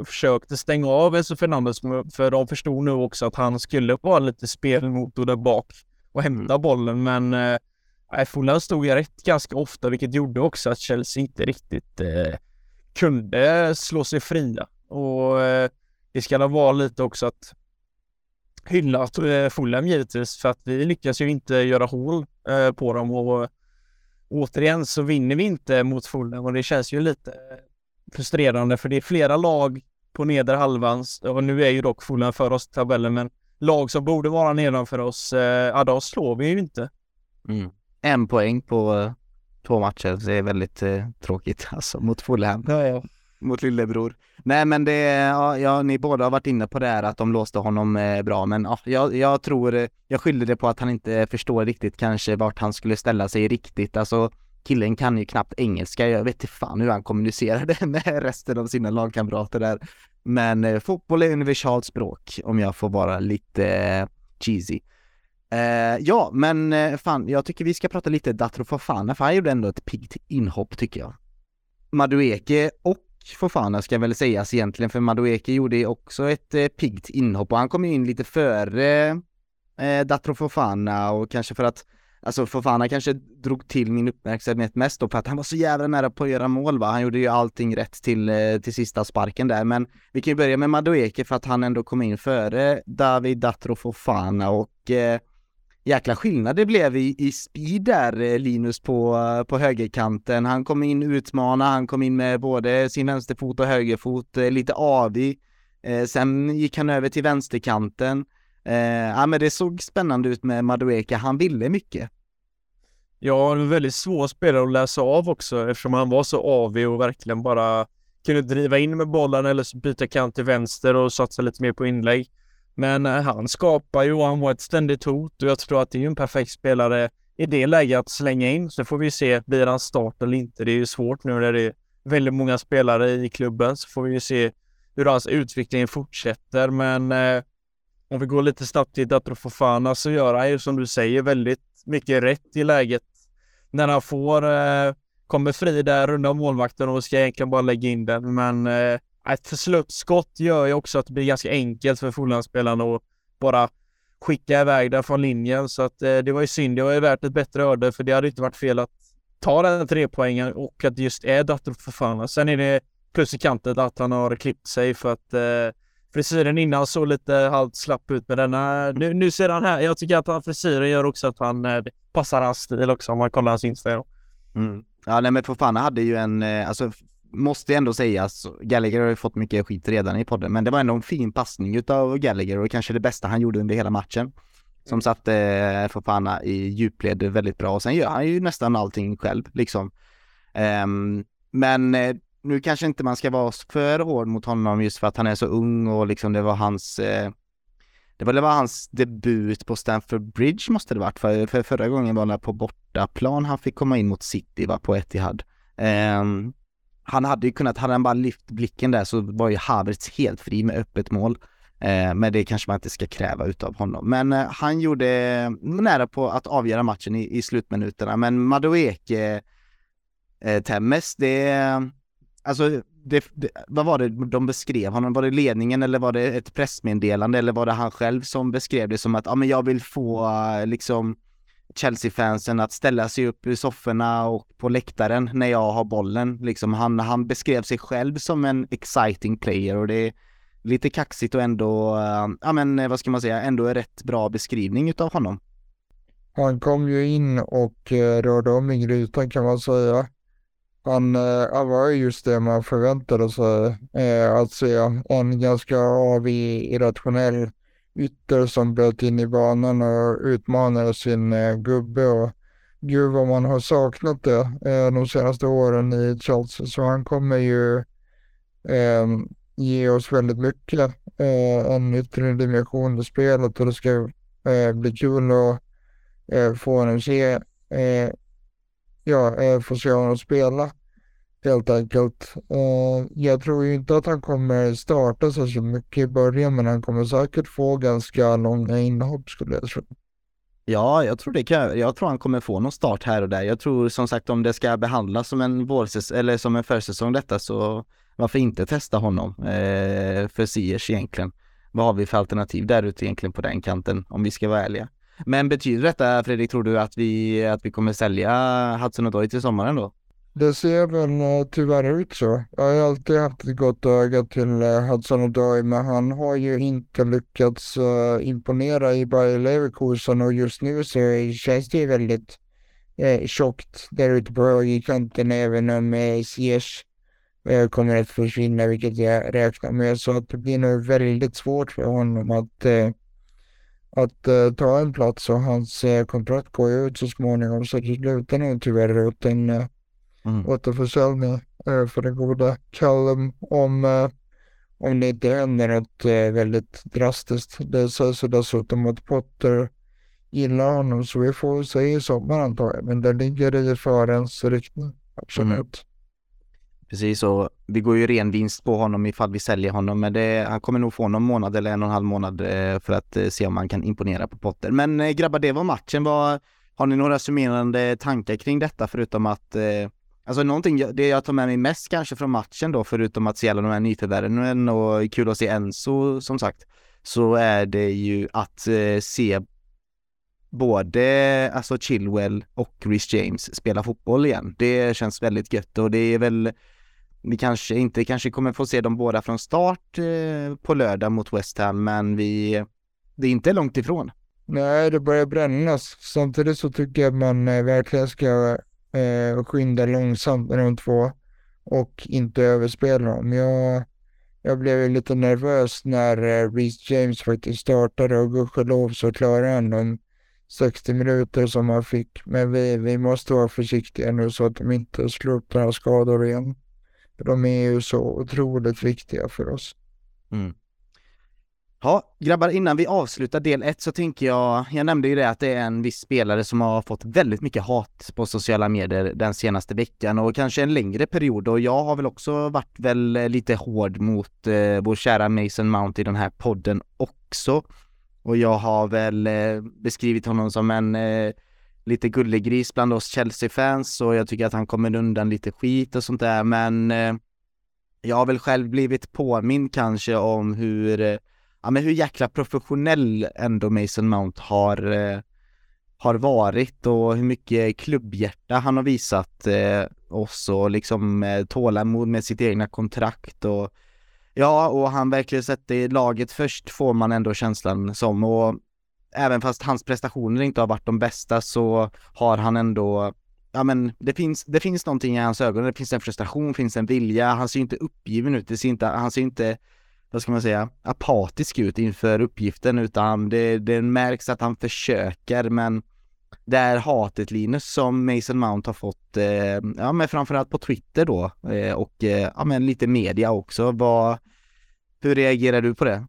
försökte stänga av Enzo Fernandes för de förstod nu också att han skulle vara lite spelmotor där bak och hämta mm. bollen men eh, Fulham stod ju rätt ganska ofta, vilket gjorde också att Chelsea inte riktigt eh, kunde slå sig fria. Och eh, det ska vara lite också att hylla eh, Fulham givetvis, för att vi lyckas ju inte göra hål eh, på dem och återigen så vinner vi inte mot Fulham och det känns ju lite frustrerande för det är flera lag på nedre halvan och nu är ju dock Fulham för oss i tabellen men lag som borde vara nedanför oss, eh, ja då slår vi ju inte. Mm en poäng på uh, två matcher. Det är väldigt uh, tråkigt alltså mot Fulham. Ja, ja. Mot lillebror. Nej men det, ja, ja, ni båda har varit inne på det här att de låste honom eh, bra men ja, jag, jag tror, eh, jag skyller det på att han inte förstår riktigt kanske vart han skulle ställa sig riktigt. Alltså killen kan ju knappt engelska, jag vet inte fan hur han kommunicerade med resten av sina lagkamrater där. Men eh, fotboll är universalt språk om jag får vara lite eh, cheesy. Eh, ja, men eh, fan, jag tycker vi ska prata lite Datro Fofana, för han gjorde ändå ett piggt inhopp tycker jag. Madueke och Fofana ska väl sägas egentligen, för Madueke gjorde också ett eh, piggt inhopp och han kom in lite före eh, Datro Fofana och kanske för att Alltså Fofana kanske drog till min uppmärksamhet mest då för att han var så jävla nära på att göra mål va. Han gjorde ju allting rätt till, eh, till sista sparken där. Men vi kan ju börja med Madueke för att han ändå kom in före David Datro Fofana och eh, jäkla skillnad det blev i, i speed där eh, Linus på, eh, på högerkanten. Han kom in utmana, han kom in med både sin vänsterfot och högerfot, eh, lite avig. Eh, sen gick han över till vänsterkanten. Eh, ja men det såg spännande ut med Madueka, han ville mycket. Ja, det var väldigt svår spelare att läsa av också eftersom han var så avig och verkligen bara kunde driva in med bollen eller byta kant till vänster och satsa lite mer på inlägg. Men eh, han skapar ju och han var ett ständigt hot och jag tror att det är en perfekt spelare i det läget att slänga in. Så får vi se, blir han start eller inte? Det är ju svårt nu när det är väldigt många spelare i klubben så får vi ju se hur hans utveckling fortsätter. Men eh, om vi går lite snabbt till Datro Fofana så alltså gör han ju som du säger väldigt mycket rätt i läget. När han får, eh, kommer fri där, runda målvakten och ska egentligen bara lägga in den. Men eh, ett förslutskott gör ju också att det blir ganska enkelt för Fulham-spelarna att bara skicka iväg den från linjen. Så att eh, det var ju synd. Det var ju värt ett bättre öde för det hade inte varit fel att ta den tre poängen och att det just är Datrup för fan. Sen är det plus i kanten att han har klippt sig för att eh, frisyren innan såg lite halvt slapp ut med denna. Nu, nu ser han här. Jag tycker att han frisyren gör också att han eh, passar hans stil också om man kollar hans Instagram. Mm. Ja nej men Fofana hade ju en, eh, alltså måste ändå sägas, Gallagher har ju fått mycket skit redan i podden, men det var ändå en fin passning utav Gallagher och kanske det bästa han gjorde under hela matchen. Som satte eh, Fofana i djupled väldigt bra och sen gör han ju nästan allting själv liksom. Um, men eh, nu kanske inte man ska vara för hård mot honom just för att han är så ung och liksom det var hans eh, det var, det var hans debut på Stamford Bridge måste det varit, för, för förra gången var det på bortaplan han fick komma in mot City va, på Etihad. Um, han hade ju kunnat, hade han bara lyft blicken där så var ju Havertz helt fri med öppet mål. Eh, men det kanske man inte ska kräva utav honom. Men eh, han gjorde eh, nära på att avgöra matchen i, i slutminuterna. Men Madueke eh, Temmes, det, alltså det, det, vad var det de beskrev honom? Var det ledningen eller var det ett pressmeddelande eller var det han själv som beskrev det som att, ja men jag vill få eh, liksom Chelsea-fansen att ställa sig upp i sofforna och på läktaren när jag har bollen. Liksom han, han beskrev sig själv som en exciting player och det är lite kaxigt och ändå, äh, ja men eh, vad ska man säga, ändå en rätt bra beskrivning utav honom. Han kom ju in och eh, rörde om i grytan kan man säga. Han, han var just det man förväntade sig att se. En ganska avig, irrationell ytter som bröt in i banan och utmanade sin eh, gubbe. Och gud vad man har saknat det eh, de senaste åren i Chelsea. Så han kommer ju eh, ge oss väldigt mycket. Eh, en yttre dimension i spelet och det ska eh, bli kul att eh, få honom se, eh, ja, eh, få se honom spela helt enkelt. Uh, jag tror inte att han kommer starta så mycket i början, men han kommer säkert få ganska långa inhopp skulle jag tro. Ja, jag tror det kan, jag tror han kommer få någon start här och där. Jag tror som sagt om det ska behandlas som en vårsäsong eller som en försäsong detta så varför inte testa honom eh, för Siers egentligen? Vad har vi för alternativ där ute egentligen på den kanten om vi ska vara ärliga? Men betyder detta Fredrik, tror du att vi, att vi kommer sälja Hudson Odoi till sommaren då? Det ser väl uh, tyvärr ut så. Jag har alltid haft ett gott öga till uh, Hudson Odoi, men han har ju inte lyckats uh, imponera i Bayer Leverkusen och just nu så känns det ju väldigt uh, tjockt där ute på högerkanten även om uh, Ziyech uh, kommer att försvinna, vilket jag räknar med. Så att det blir nog väldigt svårt för honom att att uh, ta en plats och hans uh, kontrakt går ju ut så småningom så det slutar nog tyvärr ut en uh, mm. återförsäljning eh, för den goda Callum om, eh, om det inte händer något eh, väldigt drastiskt. Det sägs dessutom att Potter gillar honom så vi får se i sommar antar jag. Men det ligger i förens riktning. Absolut. Mm. Precis, och vi går ju ren vinst på honom ifall vi säljer honom, men det, han kommer nog få någon månad eller en och en halv månad för att se om man kan imponera på Potter. Men grabbar, det var matchen. Var, har ni några summerande tankar kring detta förutom att Alltså någonting, det jag tar med mig mest kanske från matchen då, förutom att se alla de här nyförvärven och kul att se Enzo som sagt, så är det ju att eh, se både alltså Chilwell och Chris James spela fotboll igen. Det känns väldigt gött och det är väl vi kanske inte kanske kommer få se dem båda från start eh, på lördag mot West Ham, men vi, det är inte långt ifrån. Nej, det börjar brännas. Samtidigt så tycker jag man eh, verkligen ska eh, och skynda långsamt med de två och inte överspela dem. Jag, jag blev lite nervös när eh, Reece James faktiskt startade och gudskelov så klarade han de 60 minuter som han fick. Men vi, vi måste vara försiktiga nu så att de inte slår upp några skador igen. De är ju så otroligt viktiga för oss. Mm. Ja, grabbar, innan vi avslutar del ett så tänker jag, jag nämnde ju det att det är en viss spelare som har fått väldigt mycket hat på sociala medier den senaste veckan och kanske en längre period och jag har väl också varit väl eh, lite hård mot eh, vår kära Mason Mount i den här podden också. Och jag har väl eh, beskrivit honom som en eh, lite gullegris bland oss Chelsea-fans och jag tycker att han kommer undan lite skit och sånt där men eh, jag har väl själv blivit påmind kanske om hur eh, ja men hur jäkla professionell ändå Mason Mount har, eh, har varit och hur mycket klubbhjärta han har visat eh, oss och liksom eh, tålamod med sitt egna kontrakt och ja, och han verkligen sätter laget först får man ändå känslan som. Och även fast hans prestationer inte har varit de bästa så har han ändå Ja men det finns, det finns någonting i hans ögon, det finns en frustration, finns en vilja, han ser inte uppgiven ut, det ser inte, han ser inte vad ska man säga, apatisk ut inför uppgiften utan det, det märks att han försöker men det är hatet Linus som Mason Mount har fått, eh, ja men framförallt på Twitter då eh, och eh, ja men lite media också. Vad, hur reagerar du på det?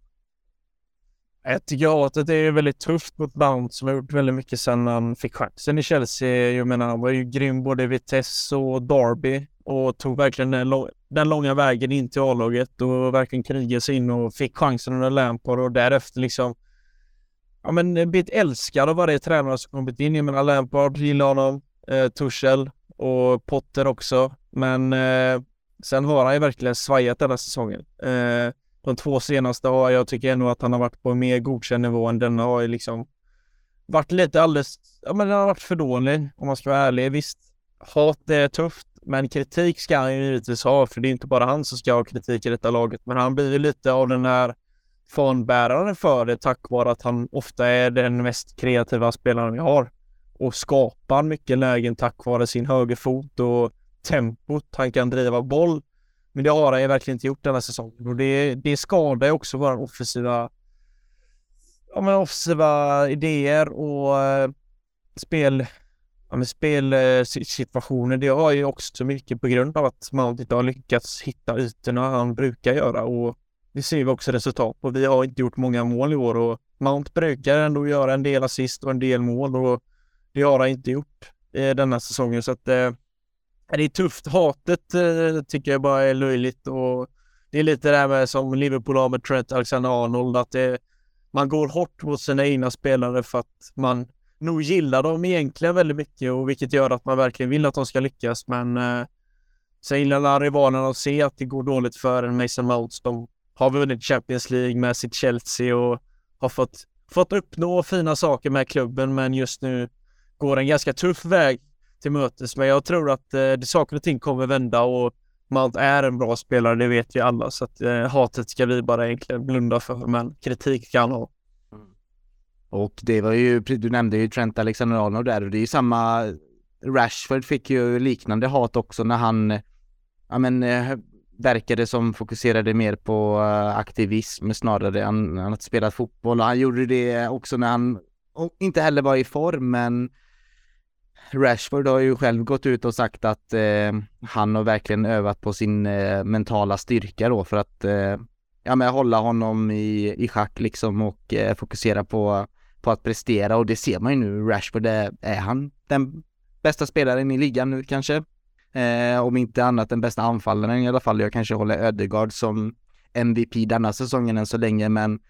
Jag tycker att det är väldigt tufft mot Mount som har gjort väldigt mycket sedan han fick chansen i Chelsea. Jag menar, han var ju grym både i Vitesse och Derby och tog verkligen den, den långa vägen in till A-laget och verkligen krigade sig in och fick chansen under Lampard och därefter liksom ja men eh, blivit älskad av varje tränare som kommit in. Jag menar Lampard gillar honom, eh, Tuchel och Potter också. Men eh, sen har han ju verkligen svajat denna säsongen. Eh, de två senaste har jag tycker ändå att han har varit på en mer godkänd nivå än denna har ju liksom varit lite alldeles, ja men den har varit för dålig om man ska vara ärlig. Visst, hat är tufft, men kritik ska han ju givetvis ha, för det är inte bara han som ska ha kritik i detta laget. Men han blir ju lite av den här fanbäraren för det tack vare att han ofta är den mest kreativa spelaren vi har och skapar mycket lägen tack vare sin högerfot och tempot han kan driva boll. Men det har han ju verkligen inte gjort denna säsongen och det, det skadar ju också våra offensiva, ja, men offensiva idéer och eh, spel ja, men spelsituationer, eh, det har ju också mycket på grund av att Mount inte har lyckats hitta ytorna han brukar göra och det ser vi också resultat på. Vi har inte gjort många mål i år och Mount brukar ändå göra en del assist och en del mål och det har han inte gjort eh, denna säsongen så att eh, det är tufft. Hatet eh, tycker jag bara är löjligt och det är lite det här med som Liverpool har med Trent Alexander-Arnold att det, man går hårt mot sina egna spelare för att man nog gillar dem egentligen väldigt mycket och vilket gör att man verkligen vill att de ska lyckas. Men eh, sen gillar rivalerna att se att det går dåligt för en Mason Mount. De har vunnit Champions League med sitt Chelsea och har fått, fått uppnå fina saker med klubben men just nu går en ganska tuff väg till mötes. Men jag tror att eh, det saker och ting kommer vända och Mount är en bra spelare, det vet vi alla. Så att eh, hatet ska vi bara egentligen blunda för, men kritik kan ha. Och det var ju, du nämnde ju Trent Alexander-Arnold där och det är ju samma Rashford fick ju liknande hat också när han, ja men eh, verkade som fokuserade mer på eh, aktivism snarare än att spela fotboll. Och han gjorde det också när han inte heller var i form men Rashford har ju själv gått ut och sagt att eh, han har verkligen övat på sin eh, mentala styrka då för att eh, ja men hålla honom i, i schack liksom och eh, fokusera på på att prestera och det ser man ju nu. Rashford är, är han den bästa spelaren i ligan nu kanske? Eh, om inte annat den bästa anfallaren i alla fall. Jag kanske håller Ödegaard som MVP denna säsongen än så länge, men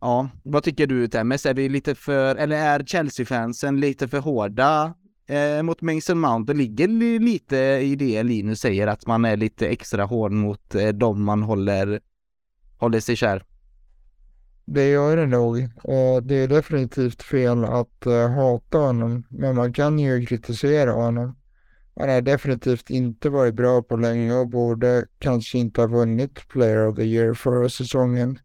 ja, vad tycker du Temmes? Är vi lite för, eller är Chelsea-fansen lite för hårda eh, mot Mason Mount? Det ligger lite i det Linus säger, att man är lite extra hård mot eh, dem man håller, håller sig kär. Det gör det nog. Och det är definitivt fel att uh, hata honom. Men man kan ju kritisera honom. Han har definitivt inte varit bra på länge och borde kanske inte ha vunnit Player of the Year förra säsongen.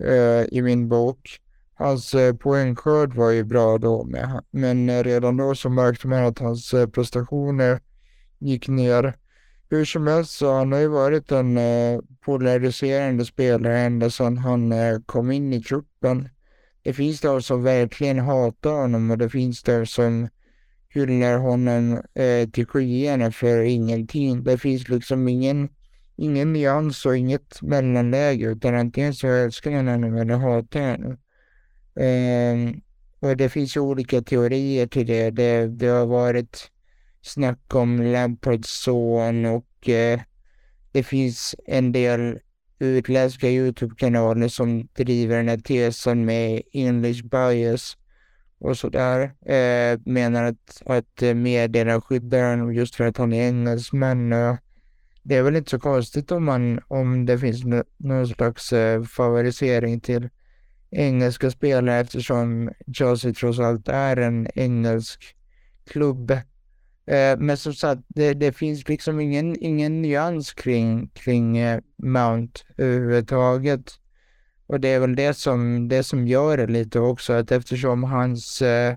Uh, I min bok. Hans uh, poängskörd var ju bra då med. Men uh, redan då så märkte man att hans prestationer gick ner. Hur som helst så han har ju varit en eh, polariserande spelare ända sedan han eh, kom in i truppen. Det finns de som verkligen hatar honom och det finns de som hyllar honom eh, till skyarna för ingenting. Det finns liksom ingen ingen nyans och inget mellanläge utan antingen så älskar han henne eller hatar henne. Eh, och det finns ju olika teorier till det. Det, det har varit snack om Lampards son och eh, det finns en del utländska Youtube-kanaler som driver den här tesen med English bias och sådär. Eh, menar att, att eh, medierna skyddar honom just för att han är engelsman. Eh, det är väl inte så konstigt om, man, om det finns någon slags eh, favorisering till engelska spelare eftersom Chelsea trots allt är en engelsk klubb. Eh, men som sagt, det, det, finns liksom ingen, ingen nyans kring, kring eh, Mount överhuvudtaget. Och det är väl det som, det som gör det lite också, att eftersom hans, eh,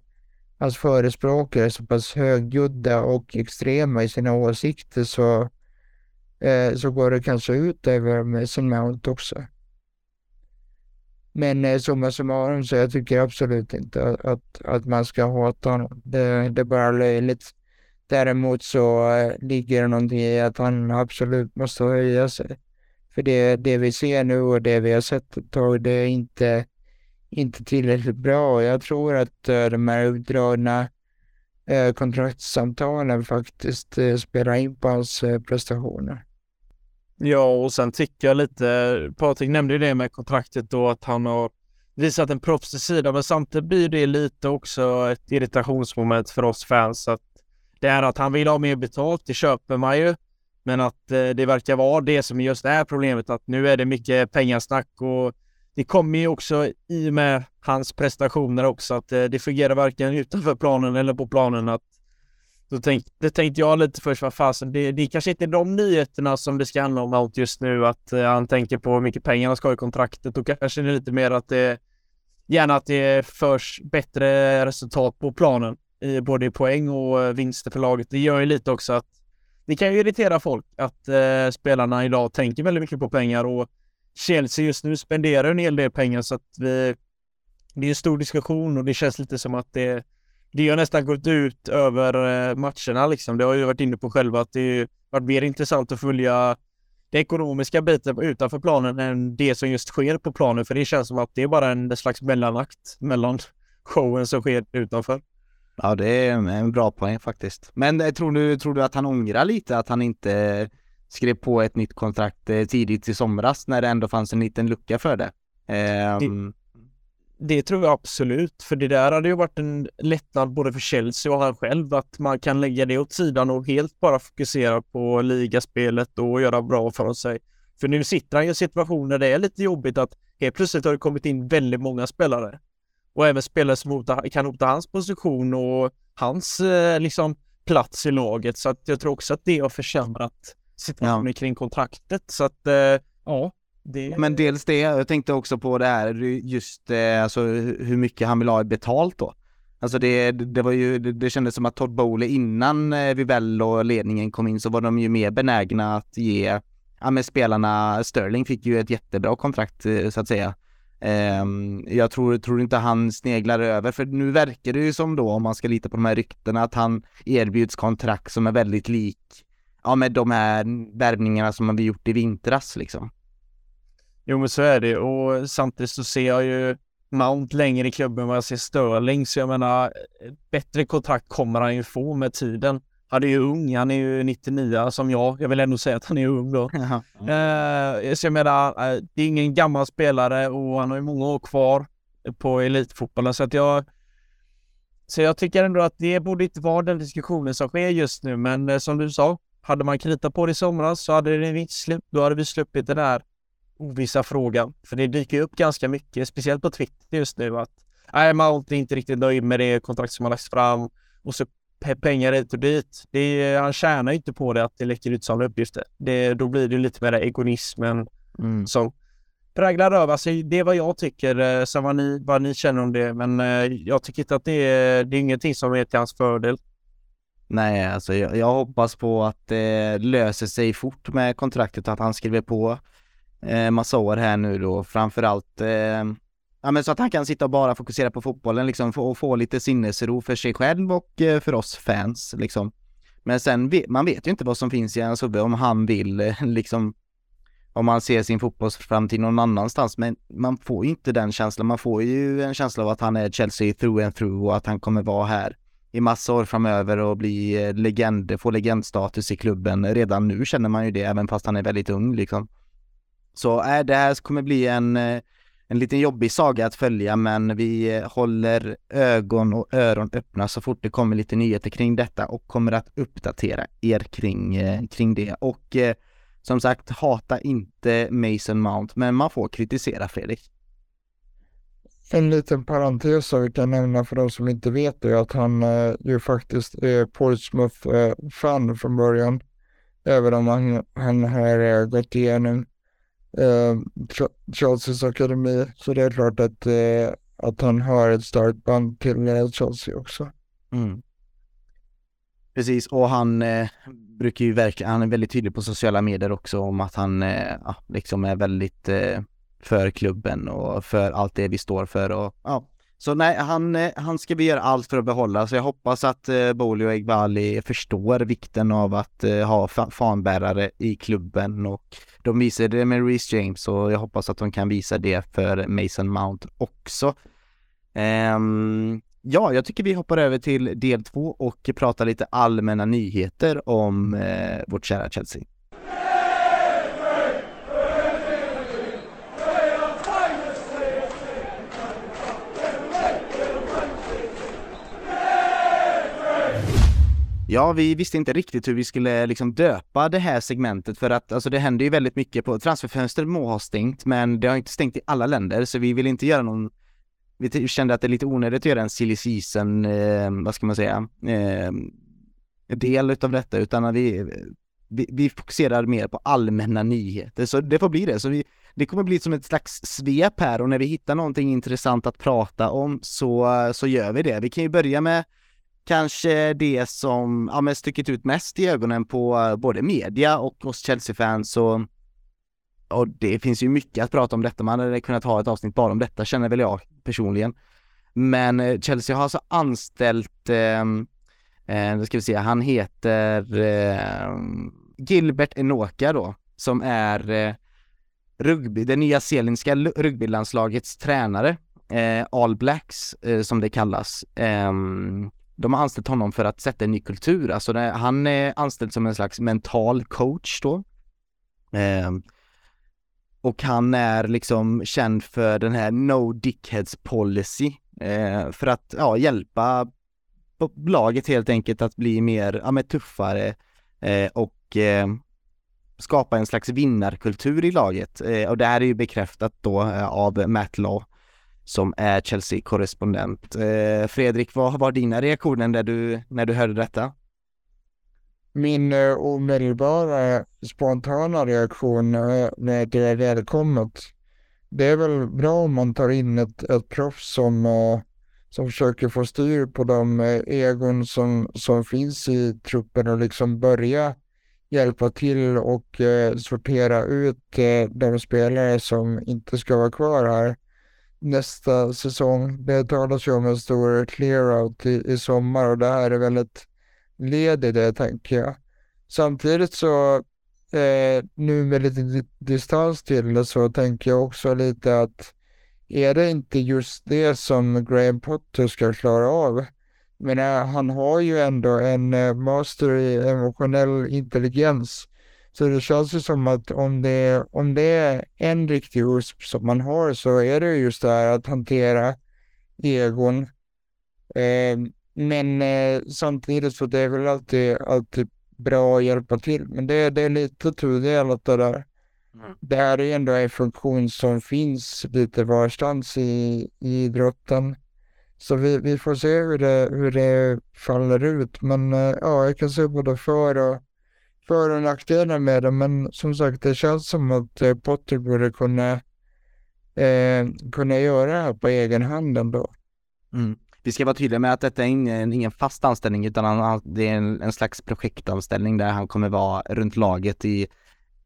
hans förespråkare är så pass högljudda och extrema i sina åsikter så, eh, så går det kanske ut över Mason Mount också. Men eh, summa summarum så jag tycker absolut inte att, att man ska hata honom. Det, det är bara löjligt. Däremot så eh, ligger det någonting i att han absolut måste höja sig. För det, det vi ser nu och det vi har sett ett tag, det är inte, inte tillräckligt bra. Jag tror att eh, de här utdragna eh, kontraktssamtalen faktiskt spelar in på hans prestationer. Ja, och sen tycker jag lite, Patrik nämnde ju det med kontraktet då, att han har visat en proffsig sida, men samtidigt blir det lite också ett irritationsmoment för oss fans. Att det är att han vill ha mer betalt, det köper man ju. Men att eh, det verkar vara det som just är problemet, att nu är det mycket pengasnack och det kommer ju också i och med hans prestationer också, att eh, det fungerar varken utanför planen eller på planen. Att då tänk, det tänkte jag lite först, vad fasen, det, det kanske inte är de nyheterna som det ska handla om allt just nu, att eh, han tänker på hur mycket pengar han ska ha i kontraktet och kanske det är lite mer att det gärna att det förs bättre resultat på planen, i, både i poäng och eh, vinster för laget. Det gör ju lite också att det kan ju irritera folk att eh, spelarna idag tänker väldigt mycket på pengar och Chelsea just nu spenderar en hel del pengar så att vi, det är en stor diskussion och det känns lite som att det det har nästan gått ut över eh, matcherna liksom. Det har ju varit inne på själva att det har varit mer intressant att följa det ekonomiska biten utanför planen än det som just sker på planen. För det känns som att det är bara en slags mellanakt mellan showen som sker utanför. Ja, det är en bra poäng faktiskt. Men eh, tror du, tror du att han ångrar lite att han inte skrev på ett nytt kontrakt eh, tidigt i somras när det ändå fanns en liten lucka för det? Um det tror jag absolut, för det där hade ju varit en lättnad både för Chelsea och han själv, att man kan lägga det åt sidan och helt bara fokusera på ligaspelet och göra bra för sig. För nu sitter han i en situation där det är lite jobbigt att helt plötsligt har det kommit in väldigt många spelare. Och även spelare som hota, kan hota hans position och hans eh, liksom plats i laget. Så att jag tror också att det har försämrat situationen ja. kring kontraktet. Så att eh, ja, det... Men dels det, jag tänkte också på det här just eh, alltså hur mycket han vill ha betalt då. Alltså det, det var ju, det, det kändes som att Todd Bowley innan eh, Vivell och ledningen kom in så var de ju mer benägna att ge, ja men spelarna, Sterling fick ju ett jättebra kontrakt eh, så att säga. Ehm, jag tror, tror inte han sneglar över, för nu verkar det ju som då, om man ska lita på de här ryktena, att han erbjuds kontrakt som är väldigt lik, ja med de här värvningarna som vi gjort i vintras liksom. Jo men så är det och samtidigt så ser jag ju Mount längre i klubben än vad jag ser Sterling så jag menar bättre kontrakt kommer han ju få med tiden. Han är ju ung, han är ju 99 som jag. Jag vill ändå säga att han är ung då. Uh, så jag menar, uh, det är ingen gammal spelare och han har ju många år kvar på elitfotbollen så att jag så jag tycker ändå att det borde inte vara den diskussionen som sker just nu men uh, som du sa, hade man kritat på det i somras så hade det inte släppt, då hade vi sluppit det där ovissa frågan. För det dyker upp ganska mycket, speciellt på Twitter just nu att nej, Mount är inte riktigt nöjd med det kontrakt som har lagts fram och så pengar hit och dit. Det han tjänar inte på det att det läcker ut sådana uppgifter. Det, då blir det lite mer egoismen mm. som präglar över Alltså, det är vad jag tycker, eh, sen vad ni, vad ni känner om det. Men eh, jag tycker inte att det är, det är ingenting som är till hans fördel. Nej, alltså jag, jag hoppas på att det löser sig fort med kontraktet, att han skriver på eh, massa år här nu då, framförallt eh, ja men så att han kan sitta och bara fokusera på fotbollen liksom och få lite sinnesro för sig själv och eh, för oss fans liksom. Men sen, man vet ju inte vad som finns i hans huvud om han vill eh, liksom om han ser sin fotbollsframtid någon annanstans, men man får ju inte den känslan. Man får ju en känsla av att han är Chelsea through and through och att han kommer vara här i massa år framöver och bli eh, legend, få legendstatus i klubben. Redan nu känner man ju det, även fast han är väldigt ung liksom. Så äh, det här kommer bli en, en liten jobbig saga att följa, men vi eh, håller ögon och öron öppna så fort det kommer lite nyheter kring detta och kommer att uppdatera er kring, eh, kring det. Och eh, som sagt, hata inte Mason Mount, men man får kritisera Fredrik. En liten parentes som vi kan nämna för de som inte vet det är att han eh, ju faktiskt är Portsmouth-fan eh, från början. Även om han, han har eh, gått igenom eh, Chelseas akademi. Så det är klart att, eh, att han har ett starkt band till eh, Chelsea också. Mm. Precis, och han eh, brukar ju verkligen, han är väldigt tydlig på sociala medier också om att han eh, liksom är väldigt eh, för klubben och för allt det vi står för och ja. Så nej, han, eh, han ska vi göra allt för att behålla, så jag hoppas att eh, Boli och Egbali förstår vikten av att eh, ha fa fanbärare i klubben och de visade det med Reece James och jag hoppas att de kan visa det för Mason Mount också. Um, ja, jag tycker vi hoppar över till del två och pratar lite allmänna nyheter om eh, vårt kära Chelsea. Ja, vi visste inte riktigt hur vi skulle liksom döpa det här segmentet för att alltså det händer ju väldigt mycket på transferfönstret må ha stängt men det har inte stängt i alla länder så vi vill inte göra någon vi kände att det är lite onödigt att göra en silly season, eh, vad ska man säga, eh, del utav detta utan vi, vi, vi, fokuserar mer på allmänna nyheter så det får bli det. Så vi, det kommer bli som ett slags svep här och när vi hittar någonting intressant att prata om så, så gör vi det. Vi kan ju börja med kanske det som ja, men stuckit ut mest i ögonen på eh, både media och oss Chelsea-fans och, och det finns ju mycket att prata om detta. Man hade kunnat ha ett avsnitt bara om detta känner väl jag personligen. Men eh, Chelsea har alltså anställt, ehm, eh, eh, ska vi se, han heter eh, Gilbert Enoka då, som är eh, rugby, det nya zeeländska rugbylandslagets tränare, eh, All Blacks eh, som det kallas. Ehm, de har anställt honom för att sätta en ny kultur, alltså det, han är anställd som en slags mental coach då. Eh, och han är liksom känd för den här no dickheads policy, eh, för att ja, hjälpa laget helt enkelt att bli mer, ja men tuffare eh, och eh, skapa en slags vinnarkultur i laget. Eh, och det här är ju bekräftat då eh, av Matt Law som är Chelsea-korrespondent. Eh, Fredrik, vad var dina reaktioner när du, när du hörde detta? Min eh, omedelbara spontana reaktion eh, när det är välkommet. Det är väl bra om man tar in ett, ett proffs som, eh, som försöker få styr på de eh, egon som, som finns i truppen och liksom börja hjälpa till och eh, sortera ut eh, de spelare som inte ska vara kvar här nästa säsong. Det talas ju om en stor clear-out i, i sommar och det här är väl ett led i det tänker jag. Samtidigt så eh, nu med lite distans till det så tänker jag också lite att är det inte just det som Graham Potter ska klara av? Men eh, han har ju ändå en eh, master i emotionell intelligens så det känns ju som att om det, om det är en riktig USP som man har så är det just det här att hantera egon. Eh, men eh, samtidigt så det är väl alltid, alltid bra att hjälpa till. Men det, det är lite tudelat det där. Mm. Det här är ändå en funktion som finns lite varstans i, i idrotten. Så vi, vi får se hur det, hur det faller ut. Men eh, ja, jag kan se både för och för och nackdelar med det, men som sagt, det känns som att eh, Potter borde kunna, eh, kunna göra det här på egen hand ändå. Mm. Vi ska vara tydliga med att detta är ingen, ingen fast anställning utan han, det är en, en, slags projektanställning där han kommer vara runt laget i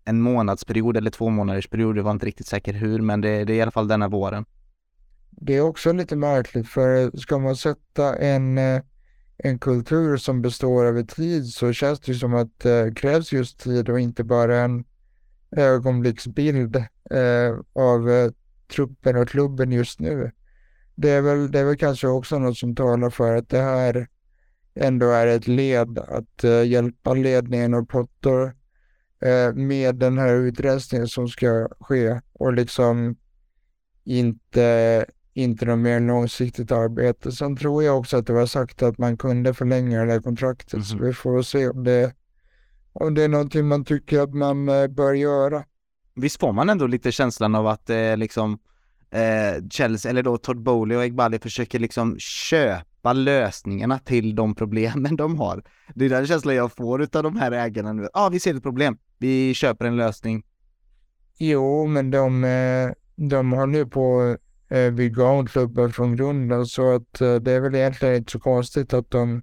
en månadsperiod eller två månaders period. Jag var inte riktigt säker hur, men det, det är i alla fall denna våren. Det är också lite märkligt för ska man sätta en eh, en kultur som består över tid så känns det som att det krävs just tid och inte bara en, ögonblicksbild eh, av eh, truppen och klubben just nu. Det är, väl, det är väl kanske också något som talar för att det här ändå är ett led att eh, hjälpa ledningen och Potter eh, med den här utrensningen som ska ske och liksom inte, inte något mer långsiktigt arbete. Sen tror jag också att det var sagt att man kunde förlänga det här kontraktet mm. så vi får se om det, om det är någonting man tycker att man uh, bör göra. Visst får man ändå lite känslan av att eh, liksom eh, Chelsea, eller då Todd Bowley och Egbali försöker liksom köpa lösningarna till de problemen de har. Det är den känslan jag får utav de här ägarna nu. Ja, ah, vi ser ett problem. Vi köper en lösning. Jo, men de, eh, de har nu på eh, bygga om klubben från grunden så att eh, det är väl egentligen inte så konstigt att de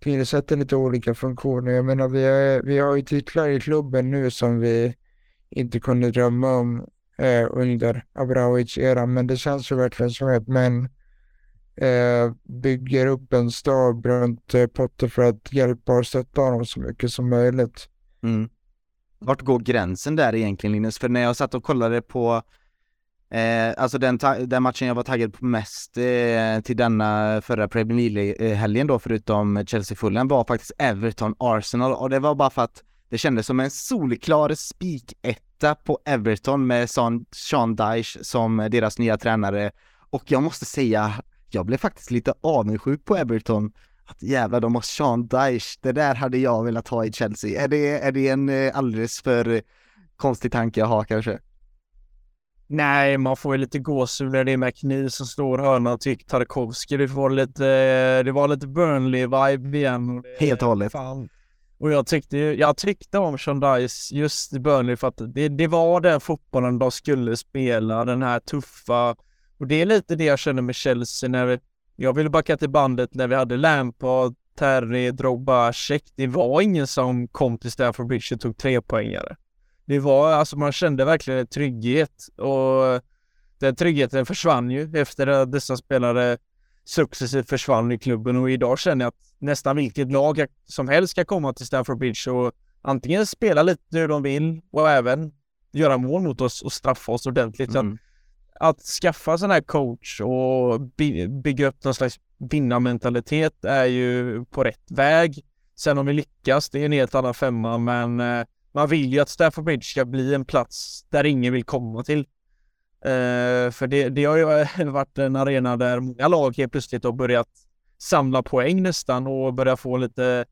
tillsätter lite olika funktioner. Jag menar, vi har, vi har ju titlar i klubben nu som vi inte kunde drömma om eh, under Abraovic-eran. Men det känns ju verkligen som att man eh, bygger upp en stab runt eh, Potter för att hjälpa och stötta honom så mycket som möjligt. Mm. Vart går gränsen där egentligen Linus? För när jag satt och kollade på Eh, alltså den, den, matchen jag var taggad på mest eh, till denna förra Premier League-helgen då, förutom Chelsea Fulham, var faktiskt Everton-Arsenal och det var bara för att det kändes som en solklar spiketta på Everton med Sean, Dyche som deras nya tränare. Och jag måste säga, jag blev faktiskt lite avundsjuk på Everton. Att jävlar, de har Sean Dyche. Det där hade jag velat ha i Chelsea. Är det, är det en eh, alldeles för konstig tanke jag har kanske? Nej, man får ju lite gåshud när det är McNeil som slår hörnan tycker Tarkovsky. Det var lite, det var lite Burnley-vibe igen. Helt och hållet. Fan, och jag tyckte, jag tyckte om Dice just i Burnley för att det, det var den fotbollen de skulle spela, den här tuffa. Och det är lite det jag känner med Chelsea när vi, jag ville backa till bandet när vi hade Lampard, Terry, Drogba, Check. Det var ingen som kom till Stamford Bridge och tog tre poängare. Det var, alltså man kände verkligen en trygghet och den tryggheten försvann ju efter att dessa spelare successivt försvann i klubben och idag känner jag att nästan vilket lag som helst ska komma till Stamford Bridge och antingen spela lite hur de vill och även göra mål mot oss och straffa oss ordentligt. Mm. Att, att skaffa sån här coach och by bygga upp någon slags vinnarmentalitet är ju på rätt väg. Sen om vi lyckas, det är en helt annan femma, men eh, man vill ju att Stafford Bridge ska bli en plats där ingen vill komma till. Uh, för det, det har ju varit en arena där många lag helt plötsligt har börjat samla poäng nästan och börja få lite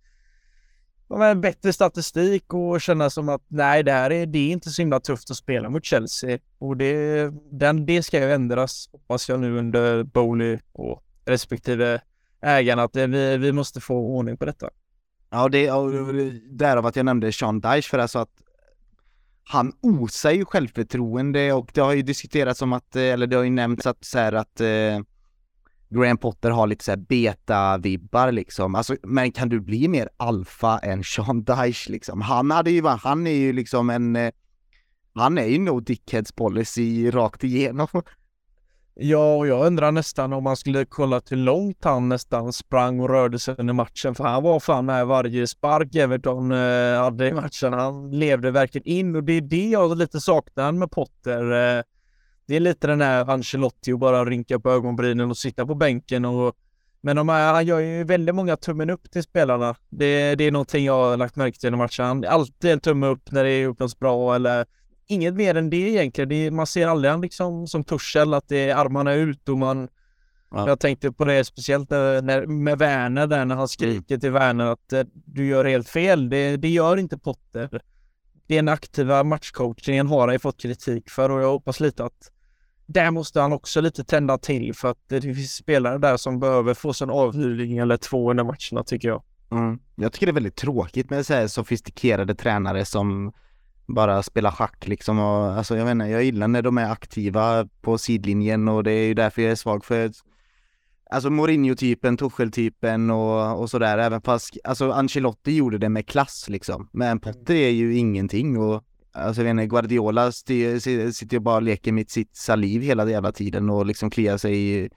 ja, bättre statistik och känna som att nej, det här är, det är inte så himla tufft att spela mot Chelsea. Och det, den, det ska ju ändras, hoppas jag nu under Bowley och respektive ägarna, att det, vi, vi måste få ordning på detta. Ja, det, och därav att jag nämnde Sean Dyche för alltså att han osar ju självförtroende och det har ju diskuterats om att, eh, eller det har ju nämnts att så här att eh, Graham Potter har lite såhär beta-vibbar liksom. Alltså, men kan du bli mer alfa än Sean Dyche liksom? Han hade ju han är ju liksom en, eh, han är ju no dickheads policy rakt igenom. Ja, och jag undrar nästan om man skulle kolla hur långt han nästan sprang och rörde sig under matchen. För han var fan med varje spark Everton eh, hade i matchen. Han levde verkligen in och det är det jag lite saknar med Potter. Eh, det är lite den här Ancelotti och bara rynka på ögonbrynen och sitta på bänken och men de här, han gör ju väldigt många tummen upp till spelarna. Det, det är någonting jag har lagt märke till i matchen. Han alltid en tumme upp när det är gjort något bra eller inget mer än det egentligen. Det, man ser aldrig liksom som Tuchel att det är armarna ut och man ja. Jag tänkte på det speciellt när, när, med Werner där när han skriker till Werner att eh, du gör helt fel. Det, det gör inte Potter. Den aktiva matchcoachingen har han fått kritik för och jag hoppas lite att där måste han också lite tända till för att det finns spelare där som behöver få sig en avhyvling eller två under matcherna tycker jag. Mm. Jag tycker det är väldigt tråkigt med så här sofistikerade tränare som bara spelar schack liksom och alltså jag inte, jag gillar när de är aktiva på sidlinjen och det är ju därför jag är svag för Alltså Mourinho-typen, Tuchel-typen och, och sådär, även fast, alltså Ancelotti gjorde det med klass liksom. Men Potter är ju ingenting och Alltså jag vet inte, Guardiola sitter ju bara och leker med sitt saliv hela jävla tiden och liksom kliar sig i,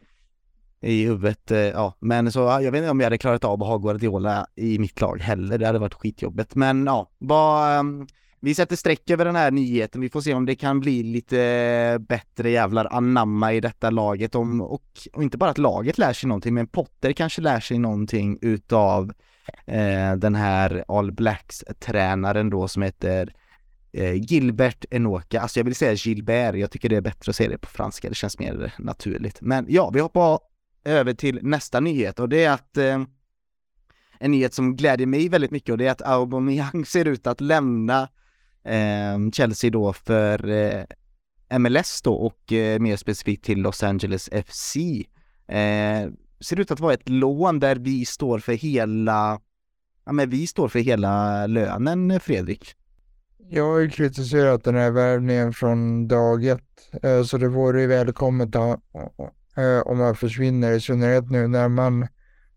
i huvudet. Eh, ja, men så jag vet inte om jag hade klarat av att ha Guardiola i mitt lag heller. Det hade varit skitjobbigt. Men ja, vad, ehm, vi sätter streck över den här nyheten. Vi får se om det kan bli lite bättre jävlar anamma i detta laget. Om, och, och inte bara att laget lär sig någonting, men Potter kanske lär sig någonting utav eh, den här All Blacks-tränaren då som heter eh, Gilbert Enoka. Alltså jag vill säga Gilbert, jag tycker det är bättre att säga det på franska, det känns mer naturligt. Men ja, vi hoppar över till nästa nyhet och det är att eh, en nyhet som glädjer mig väldigt mycket och det är att Aubameyang ser ut att lämna eh, Ehm, Chelsea då för eh, MLS då och eh, mer specifikt till Los Angeles FC. Eh, ser ut att vara ett lån där vi står för hela, ja men vi står för hela lönen Fredrik. Jag har ju kritiserat den här värvningen från dag ett, eh, så det vore ju välkommet eh, om han försvinner, i synnerhet nu när man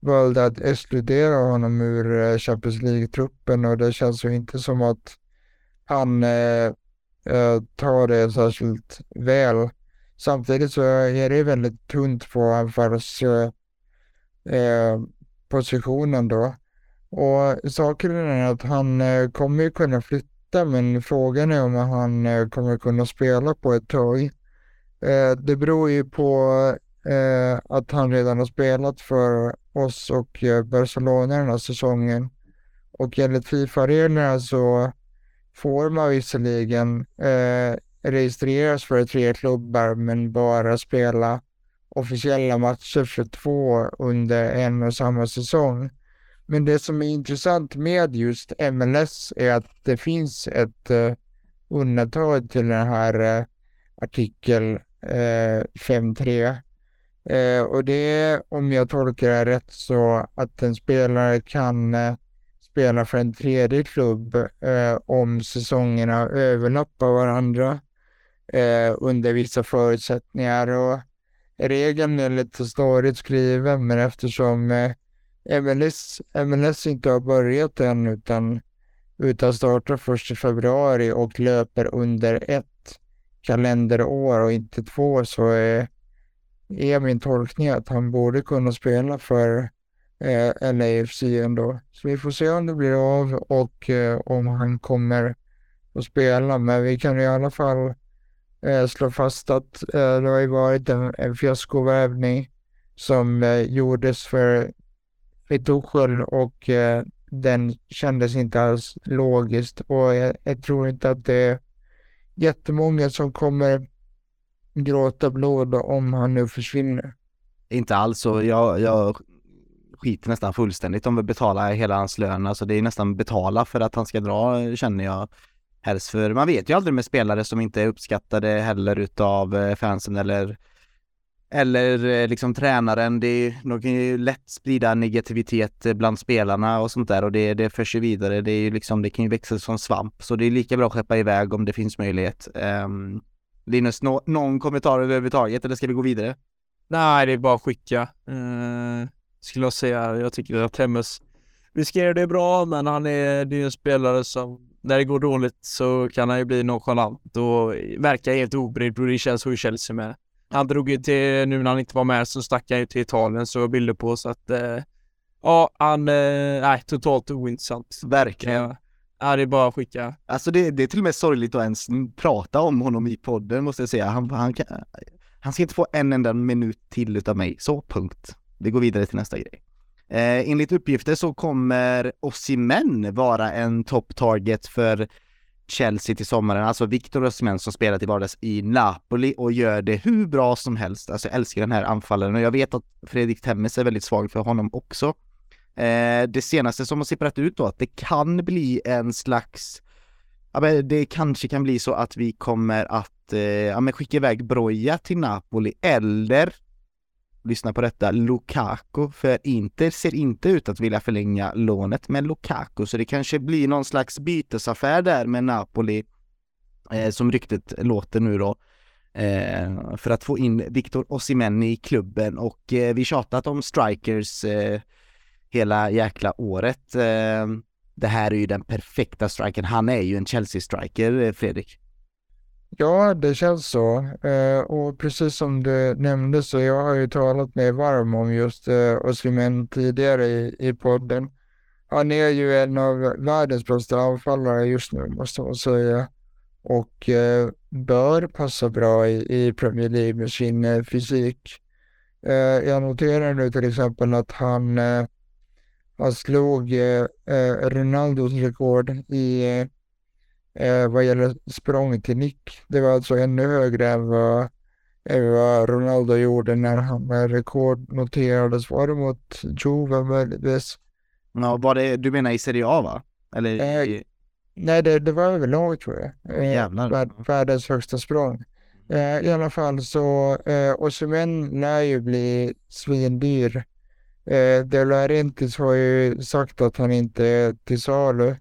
valde att exkludera honom ur eh, Champions League-truppen och det känns ju inte som att han eh, eh, tar det särskilt väl. Samtidigt så är det väldigt tunt på anfallspositionen eh, eh, då. Och saken är att han kommer ju kunna flytta men frågan är om han eh, kommer kunna spela på ett tag. Eh, det beror ju på eh, att han redan har spelat för oss och Barcelona den här säsongen. Och enligt Fifa-reglerna så får man visserligen eh, registreras för tre klubbar men bara spela officiella matcher för två under en och samma säsong. Men det som är intressant med just MLS är att det finns ett eh, undantag till den här eh, artikel eh, 5.3. Eh, och det är, om jag tolkar det rätt, så att en spelare kan eh, spela för en tredje klubb eh, om säsongerna överlappar varandra eh, under vissa förutsättningar. Och regeln är lite snårigt skriven, men eftersom eh, MLS, MLS inte har börjat än utan, utan startar först i februari och löper under ett kalenderår och inte två så är, är min tolkning att han borde kunna spela för eh, LAFC ändå. Så vi får se om det blir av och eh, om han kommer att spela. Men vi kan i alla fall eh, slå fast att eh, det har ju varit en, en fiaskovärvning som eh, gjordes för lite och eh, den kändes inte alls logiskt och jag, jag, tror inte att det är jättemånga som kommer gråta blod om han nu försvinner. Inte alls och jag, jag skiter nästan fullständigt om vi betalar hela hans lön. Alltså det är nästan betala för att han ska dra känner jag helst. För man vet ju aldrig med spelare som inte är uppskattade heller utav eh, fansen eller eller eh, liksom tränaren, det, de kan ju lätt sprida negativitet eh, bland spelarna och sånt där och det, det förs ju vidare. Det är ju liksom, det kan ju växa som svamp. Så det är lika bra att skeppa iväg om det finns möjlighet. Um, Linus, no, någon kommentar överhuvudtaget eller ska vi gå vidare? Nej, det är bara att skicka. Uh, skulle jag säga. Jag tycker att Temmes riskerar det bra, men han är, det är en spelare som när det går dåligt så kan han ju bli nonchalant och verka helt obrydd och det känns så i Chelsea med. Han drog ju till, nu när han inte var med så stack han ju till Italien så bilder på så att eh, ja, han, eh, nej, totalt ointressant. Verkligen. Ja, det är bara att skicka. Alltså det, det är till och med sorgligt att ens prata om honom i podden måste jag säga. Han, han, kan, han ska inte få en enda minut till utav mig, så punkt. Vi går vidare till nästa grej. Eh, enligt uppgifter så kommer Osimhen vara en top target för Chelsea till sommaren, alltså Victor Osimhen som spelar till vardags i Napoli och gör det hur bra som helst. Alltså jag älskar den här anfallaren och jag vet att Fredrik Temmes är väldigt svag för honom också. Eh, det senaste som har sipprat ut då att det kan bli en slags, ja men det kanske kan bli så att vi kommer att eh, ja, men skicka iväg Broja till Napoli eller lyssna på detta, Lukaku, för Inter ser inte ut att vilja förlänga lånet med Lukaku, så det kanske blir någon slags bytesaffär där med Napoli, eh, som ryktet låter nu då, eh, för att få in Victor Osimhen i klubben och eh, vi tjatat om strikers eh, hela jäkla året. Eh, det här är ju den perfekta strikern, han är ju en Chelsea-striker, eh, Fredrik. Ja, det känns så. Eh, och precis som du nämnde så jag har ju talat mig varm om just eh, Osimhen tidigare i, i podden. han är ju en av världens bästa anfallare just nu måste man säga. Och eh, bör passa bra i, i Premier League med sin eh, fysik. Eh, jag noterar nu till exempel att han, eh, han slog eh, eh, Ronaldos rekord i eh, eh, vad gäller språng till nick. Det var alltså ännu högre än vad, än vad Ronaldo gjorde när han rekordnoterades. Var det mot Juve möjligtvis? Ja, var det, du menar i Serie A va? Eller i... Nej, det, det var överlag tror jag. Eh, Jävlar. Värld, världens högsta språng. Eh, I alla fall så, eh, Osimhen lär ju bli svindyr. Eh, De Laurentiis har ju sagt att han inte är till salu.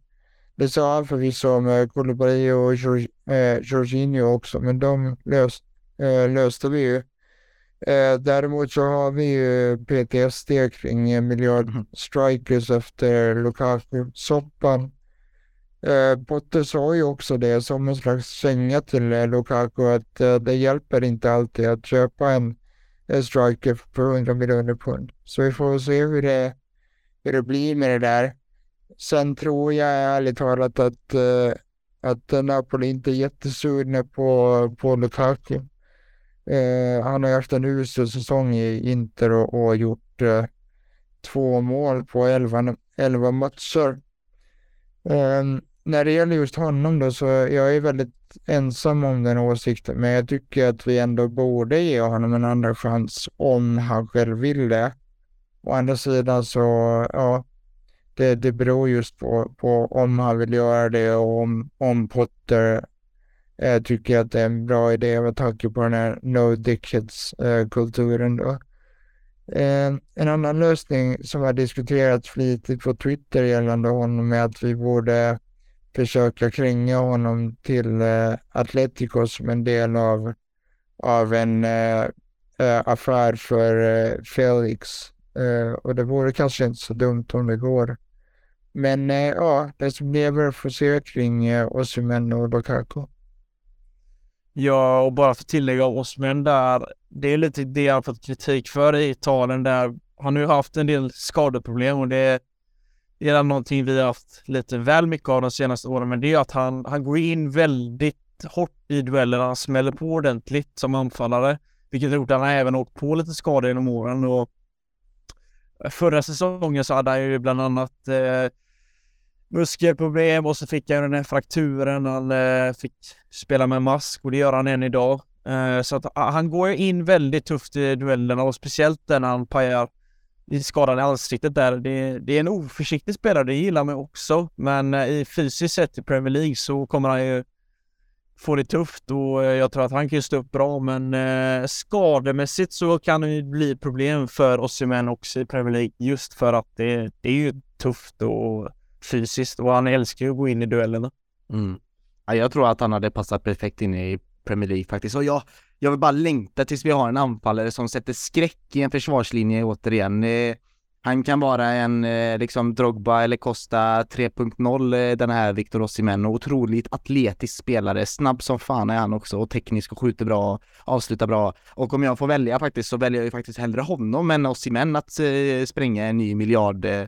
Det sa förvisso om eh, Koulibaly och eh, Jorginho också, men de löst, eh, löste vi ju. Däremot så har vi ju PTSD kring en miljard mm. strikers efter Lukaku-soppan. Potter sa ju också det som en slags känga till Lukaku att det hjälper inte alltid att köpa en, en striker för 100 miljoner pund. Så vi får se hur det, hur det blir med det där. Sen tror jag ärligt talat att, uh, att Napoli inte är jättesugna på, på Lukaku. Uh, han har haft en usel säsong i Inter och, och gjort uh, två mål på elva, elva matcher. Um, när det gäller just honom då så jag är väldigt ensam om den åsikten men jag tycker att vi ändå borde ge honom en andra chans om han själv vill det. Å andra sidan så, ja, det, det beror just på, på om han vill göra det och om, om Potter eh, tycker att det är en bra idé med tanke på den här no dickheads-kulturen eh. Eh, en annan lösning som har diskuterats flitigt på Twitter gällande honom är att vi borde försöka kränga honom till eh, Atletico som en del av, av en eh, eh, affär för eh, Felix. Eh, och det vore kanske inte så dumt om det går. Men eh, ja, det som väl får kring eh, Osimhen och Lukaku. Ja, och bara för att tillägga Osimhen där, det är lite det han fått kritik för i Italien där. Han har ju haft en del skadeproblem och det det är någonting vi har haft lite väl mycket av de senaste åren, men det är att han, han går in väldigt hårt i duellerna. Han smäller på ordentligt som anfallare, vilket gjort att han även åkt på lite skador genom åren. Och förra säsongen så hade han ju bland annat eh, muskelproblem och så fick han den här frakturen. Han eh, fick spela med mask och det gör han än idag. Eh, så att ah, han går in väldigt tufft i duellerna och speciellt när han pajar skadan i ansiktet där. Det, det, är en oförsiktig spelare, det gillar man också. Men eh, i fysiskt sett i Premier League så kommer han ju få det tufft och eh, jag tror att han kan stå upp bra. Men eh, skademässigt så kan det ju bli problem för Osimhen också i Premier League just för att det, det är ju tufft och fysiskt och han älskar ju att gå in i duellerna. Mm. Ja, jag tror att han hade passat perfekt in i Premier League faktiskt. Och jag, jag vill bara längta tills vi har en anfallare som sätter skräck i en försvarslinje återigen. Eh, han kan vara en eh, liksom Drogba eller Costa 3.0 eh, den här Victor Osimhen otroligt atletisk spelare, snabb som fan är han också och teknisk och skjuter bra, avslutar bra. Och om jag får välja faktiskt så väljer jag ju faktiskt hellre honom än Osimhen att eh, spränga en ny miljard eh,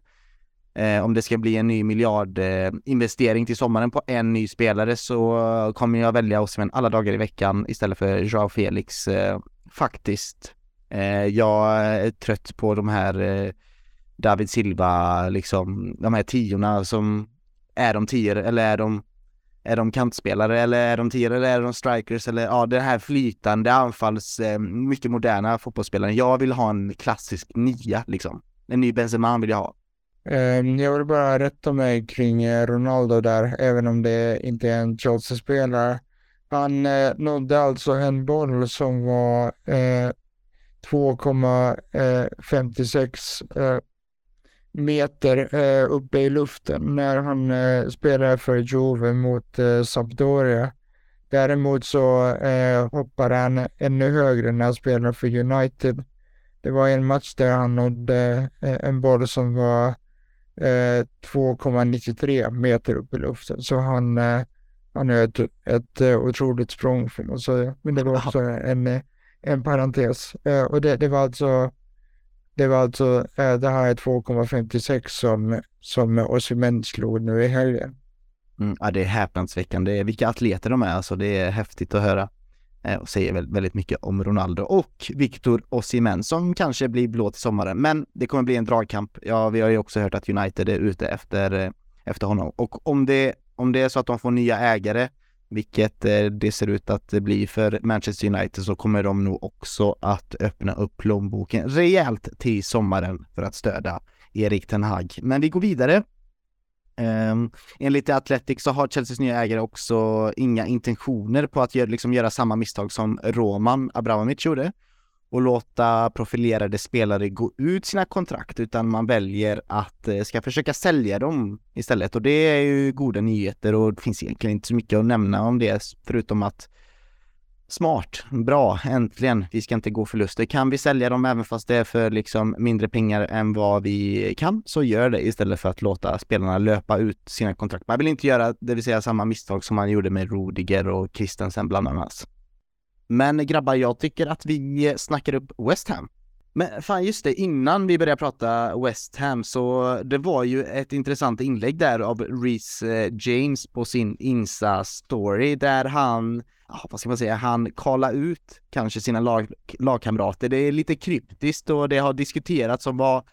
Eh, om det ska bli en ny miljardinvestering eh, till sommaren på en ny spelare så kommer jag välja Osimhen alla dagar i veckan istället för Joao Felix eh, faktiskt. Eh, jag är trött på de här eh, David Silva, liksom de här tiorna som är de tior eller är de är de kantspelare eller är de tior eller är de strikers eller ja, det här flytande anfalls, eh, mycket moderna fotbollsspelare. Jag vill ha en klassisk nia liksom. En ny Benzema vill jag ha. Ehm, jag vill bara rätta mig kring eh, Ronaldo där, även om det inte är en Chelsea-spelare. Han eh, nådde alltså en boll som var eh, 2,56 eh, eh, meter uppe i luften när han spelade för Juve mot Sampdoria. Däremot så hoppade han ännu högre när han spelade för United. Det var en match där han nådde en boll som var 2,93 eh, meter upp i luften. Så han, eh, han är ett, ett eh, otroligt språng får man säga. Men det var också en, en parentes. Och det, det var alltså det var alltså det här 2,56 som, som Osimhen slog nu i helgen. Mm, ja, det är häpnadsväckande. Vilka atleter de är, alltså det är häftigt att höra. Eh, och säger väldigt mycket om Ronaldo och Victor Osimhen som kanske blir blå till sommaren. Men det kommer bli en dragkamp. Ja, vi har ju också hört att United är ute efter, eh, efter honom. Och om det, om det är så att de får nya ägare, vilket eh, det ser ut att bli för Manchester United, så kommer de nog också att öppna upp plånboken rejält till sommaren för att stödja Erik Ten Hag. Men vi går vidare Um, enligt Athletic så har Chelseas nya ägare också inga intentioner på att gör, liksom göra samma misstag som Roman Abramovic gjorde och låta profilerade spelare gå ut sina kontrakt utan man väljer att eh, ska försöka sälja dem istället. Och det är ju goda nyheter och det finns egentligen inte så mycket att nämna om det förutom att Smart, bra, äntligen. Vi ska inte gå förluster. Kan vi sälja dem även fast det är för liksom mindre pengar än vad vi kan, så gör det istället för att låta spelarna löpa ut sina kontrakt. Man vill inte göra, det vill säga samma misstag som man gjorde med Rudiger och Christensen bland annat. Men grabbar, jag tycker att vi snackar upp West Ham. Men fan just det, innan vi börjar prata West Ham så det var ju ett intressant inlägg där av Reece eh, James på sin Insta-story där han vad ska man säga, han kala ut kanske sina lag, lagkamrater. Det är lite kryptiskt och det har diskuterats om vad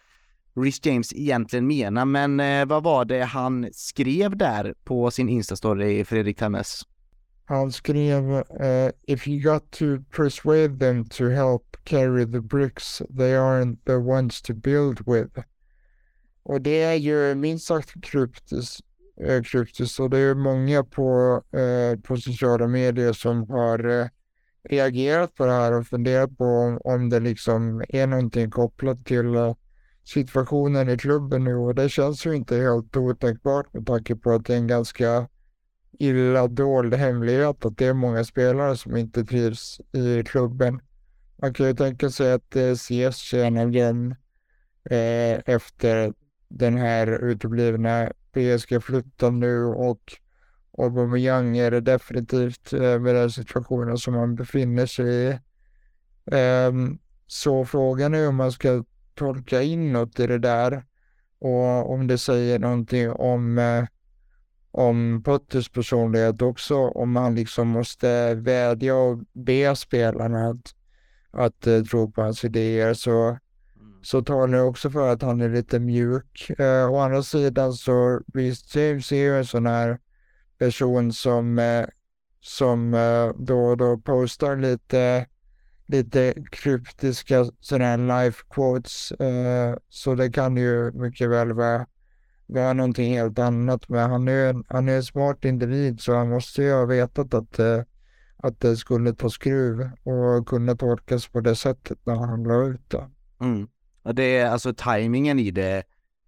Rich James egentligen menar, men eh, vad var det han skrev där på sin Insta-story, Fredrik Temmes? Han skrev uh, If you got to persuade them to help carry the bricks, they aren't the ones to build with. Och det är ju minst sagt kryptiskt eh, Kryptis. och det är många på, eh, på sociala medier som har eh, reagerat på det här och funderat på om, om det liksom är någonting kopplat till eh, situationen i klubben nu och det känns ju inte helt otänkbart med tanke på att det är en ganska illa dold hemlighet att det är många spelare som inte trivs i klubben. Man kan ju tänka sig att eh, det ses tjänar igen eh, efter den här uteblivna PSG flyttar nu och Aubameyang är det definitivt eh, med den situationen som han befinner sig i. Um, så frågan är om man ska tolka in något i det där och om det säger någonting om, eh, om Putters personlighet också, om han liksom måste vädja och be spelarna att, att eh, tro på hans idéer så så talar det också för att han är lite mjuk. Eh, å andra sidan så visst James är ju en sån här person som, eh, som eh, då och då postar lite, lite kryptiska sådana här life quotes. Eh, så det kan ju mycket väl vara, vara någonting helt annat. Men han är, en, han är en smart individ så han måste ju ha vetat att eh, att det skulle ta skruv och kunna tolkas på det sättet när han la ut det. Mm. Det är alltså tajmingen i det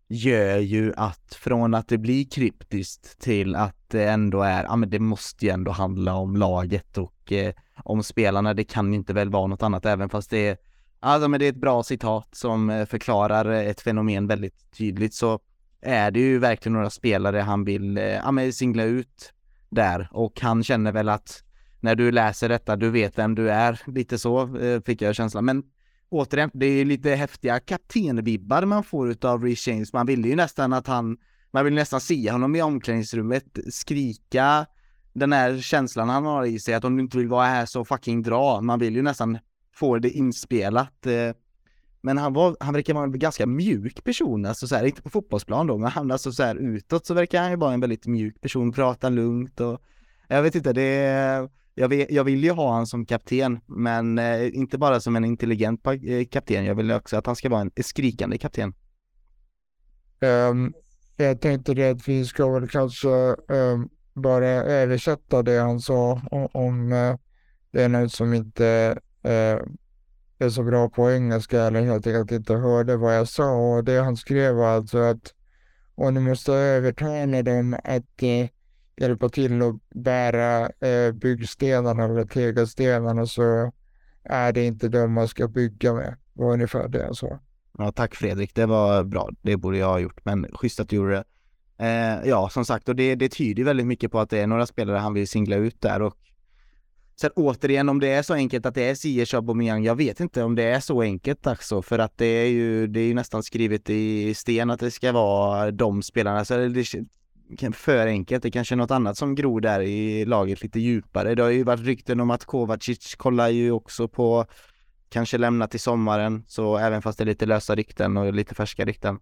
gör ju att från att det blir kryptiskt till att det ändå är, ja men det måste ju ändå handla om laget och eh, om spelarna. Det kan inte väl vara något annat även fast det är, alltså men det är ett bra citat som eh, förklarar eh, ett fenomen väldigt tydligt så är det ju verkligen några spelare han vill, eh, ja men singla ut där och han känner väl att när du läser detta, du vet vem du är, lite så eh, fick jag känslan. Men återigen, det är lite häftiga kaptenvibbar man får utav Reece James. Man ville ju nästan att han, man vill nästan se honom i omklädningsrummet skrika den här känslan han har i sig att om du inte vill vara här så fucking dra. Man vill ju nästan få det inspelat. Eh. Men han, var, han verkar vara en ganska mjuk person, alltså så här, inte på fotbollsplan då, men han alltså så här utåt så verkar han ju vara en väldigt mjuk person, prata lugnt och jag vet inte, det är jag, vill, jag vill ju ha han som kapten, men eh, inte bara som en intelligent eh, kapten. Jag vill också att han ska vara en skrikande kapten. Um, jag tänkte det att vi ska väl kanske um, bara översätta det han sa om, om uh, det är något som inte uh, är så bra på engelska eller helt enkelt inte hörde vad jag sa. Och det han skrev var alltså att och ni måste övertala dem att uh, hjälpa till att bära eh, byggstenarna eller tegelstenarna så är det inte de man ska bygga med. Det var ungefär det jag sa. Ja, tack Fredrik, det var bra. Det borde jag ha gjort, men schysst att du gjorde det. Eh, ja, som sagt, och det, det tyder väldigt mycket på att det är några spelare han vill singla ut där och Sen återigen om det är så enkelt att det är Ziyech och Aubameyang, jag vet inte om det är så enkelt alltså för att det är ju, det är ju nästan skrivet i sten att det ska vara de spelarna, så det för enkelt, det kanske är något annat som gror där i laget lite djupare. Det har ju varit rykten om att Kovacic kollar ju också på kanske lämna till sommaren, så även fast det är lite lösa rykten och lite färska rykten.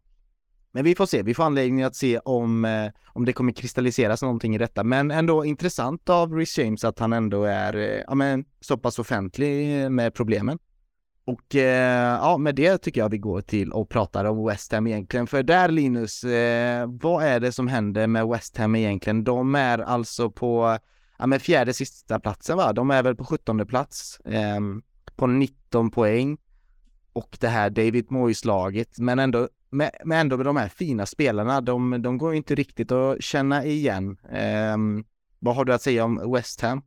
Men vi får se, vi får anledning att se om, eh, om det kommer kristalliseras någonting i detta. Men ändå intressant av Rhys James att han ändå är eh, ja, men, så pass offentlig med problemen. Och eh, ja, med det tycker jag vi går till och pratar om West Ham egentligen. För där Linus, eh, vad är det som händer med West Ham egentligen? De är alltså på ja, men fjärde sista platsen va? De är väl på sjuttonde plats eh, på 19 poäng. Och det här David Moyes-laget, men ändå med, med ändå med de här fina spelarna, de, de går inte riktigt att känna igen. Ehm, vad har du att säga om West Ham?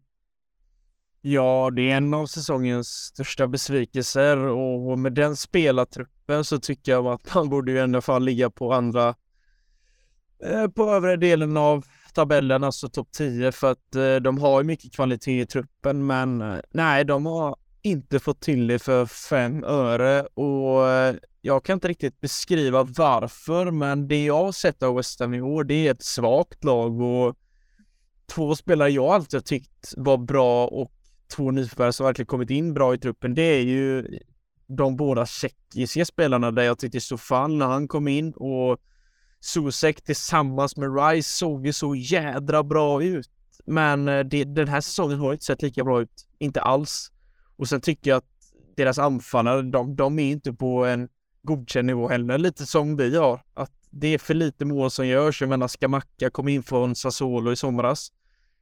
Ja, det är en av säsongens största besvikelser och med den spelartruppen så tycker jag att man borde ju i alla fall ligga på andra eh, på övre delen av tabellen, alltså topp 10 för att eh, de har ju mycket kvalitet i truppen men eh, nej, de har inte fått till det för fem öre och jag kan inte riktigt beskriva varför, men det jag har sett av West Ham i år, det är ett svagt lag och två spelare jag alltid har tyckt var bra och två nyförvärv som verkligen kommit in bra i truppen, det är ju de båda tjeckiska spelarna där jag tyckte Sofan när han kom in och Susek tillsammans med Rice såg ju så jädra bra ut. Men eh, det, den här säsongen har inte sett lika bra ut. Inte alls. Och sen tycker jag att deras anfallare, de, de är inte på en godkänd nivå heller, lite som vi har. Att det är för lite mål som görs. Jag menar, Skamacka kom in från Sassuolo i somras.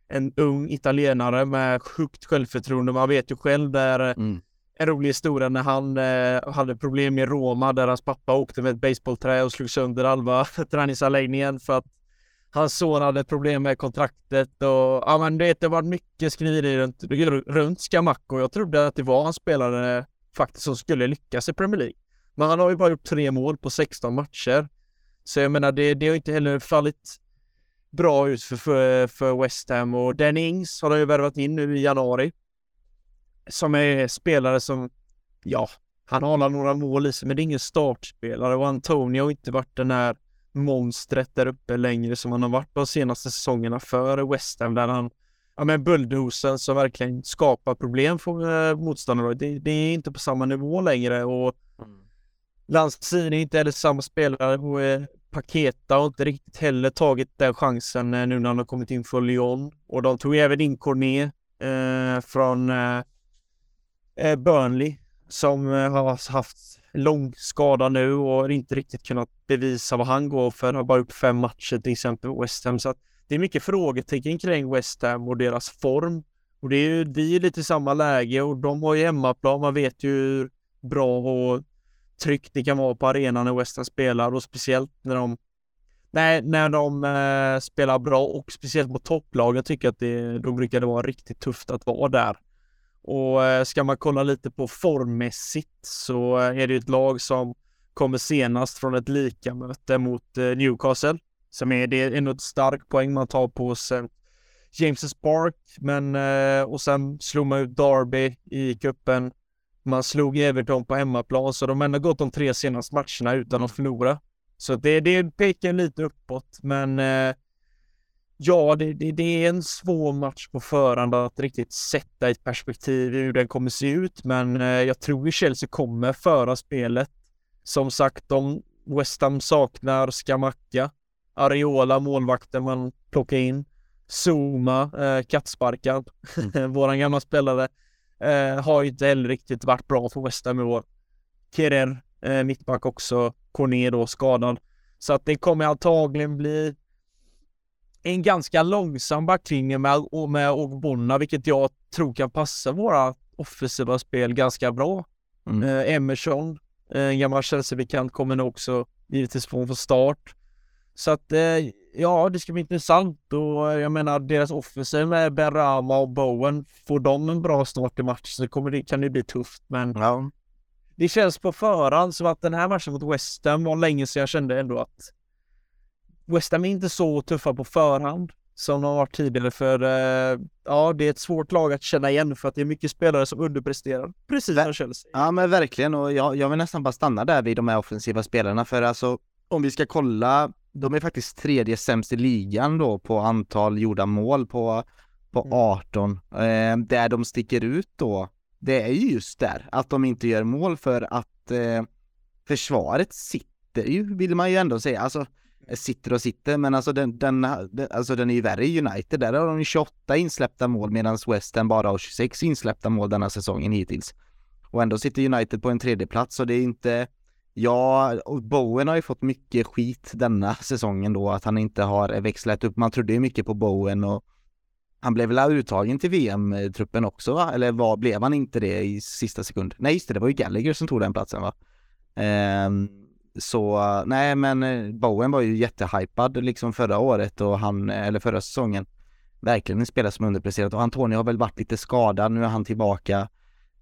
En ung italienare med högt självförtroende. Man vet ju själv där eh, mm. en rolig historia när han eh, hade problem med Roma där hans pappa åkte med ett baseballträ och slog sönder halva träningsanläggningen för att hans son hade problem med kontraktet och ja men det har varit mycket skriveri runt, runt Scamacca jag trodde att det var en spelare faktiskt som skulle lyckas i Premier League. Men han har ju bara gjort tre mål på 16 matcher. Så jag menar, det, det har inte heller fallit bra ut för, för, för West Ham och Danny Ings har de ju värvat in nu i januari. Som är spelare som, ja, han har några mål i sig, men det är ingen startspelare och Antonio har inte varit den här monstret där uppe längre som han har varit de senaste säsongerna för West Ham där han ja men bulldosen som verkligen skapar problem för motståndare. Det, det, är inte på samma nivå längre och mm. Lanzini är inte heller samma spelare eh, Paketa har inte riktigt heller tagit den chansen eh, nu när han har kommit in för Lyon. Och de tog även in Cornet eh, från eh, eh, Burnley som eh, har haft lång skada nu och inte riktigt kunnat bevisa vad han går för. Han har bara gjort fem matcher till exempel West Ham. Så att det är mycket frågetecken kring West Ham och deras form. Och det är ju, vi är lite i samma läge och de har ju hemmaplan. Man vet ju hur bra och tryck det kan vara på arenan när West Ham spelar och speciellt när de Nej, när de eh, spelar bra och speciellt mot topplagen tycker jag att det, då brukar det vara riktigt tufft att vara där. Och eh, ska man kolla lite på formmässigt så eh, är det ett lag som kommer senast från ett likamöte mot eh, Newcastle. Som är det ändå ett starkt poäng man tar på sig James Park, men eh, och sen slog man ut Derby i kuppen man slog Everton på hemmaplan, så de har ändå gått de tre senaste matcherna utan att förlora. Så det, det pekar lite uppåt, men eh, ja, det, det, det, är en svår match på förhand att riktigt sätta ett perspektiv i hur den kommer se ut, men eh, jag tror att Chelsea kommer föra spelet. Som sagt, de West Ham saknar Skamacka, Areola, målvakten man plockar in, Zuma, eh, kattsparkad, mm. våran gamla spelare. Eh, har inte heller riktigt varit bra för West Ham i år. Kerer, eh, mittback också. Corné då skadad. Så att det kommer antagligen bli en ganska långsam backlinje med, med Ogbonna, vilket jag tror kan passa våra offensiva spel ganska bra. Mm. Eh, Emerson, eh, en gammal Chelsea-bekant, kommer nog också givetvis få start. Så att eh, ja, det ska bli intressant och eh, jag menar deras offensiv med Berama och Bowen, får de en bra start i matchen så kommer det, kan det bli tufft men ja. det känns på förhand som att den här matchen mot West Ham var länge sedan jag kände ändå att West Ham är inte så tuffa på förhand som de har varit tidigare för eh, ja, det är ett svårt lag att känna igen för att det är mycket spelare som underpresterar. Precis som Chelsea. Ja men verkligen och jag, jag vill nästan bara stanna där vid de här offensiva spelarna för alltså om vi ska kolla, de är faktiskt tredje sämst i ligan då på antal gjorda mål på, på 18. Mm. Eh, där de sticker ut då, det är ju just där att de inte gör mål för att eh, försvaret sitter ju, vill man ju ändå säga. Alltså sitter och sitter, men alltså den, den, alltså den är ju värre i United. Där har de 28 insläppta mål medan West Ham bara har 26 insläppta mål denna säsongen hittills. Och ändå sitter United på en tredje plats och det är inte Ja, och Bowen har ju fått mycket skit denna säsongen då, att han inte har växlat upp. Man trodde ju mycket på Bowen och han blev väl uttagen till VM-truppen också va? Eller var, blev han inte det i sista sekund? Nej just det, det var ju Gallagher som tog den platsen va? Ehm, så nej men eh, Bowen var ju jättehypad liksom förra året och han, eller förra säsongen. Verkligen en spelare som underpresterat och Antonio har väl varit lite skadad, nu är han tillbaka.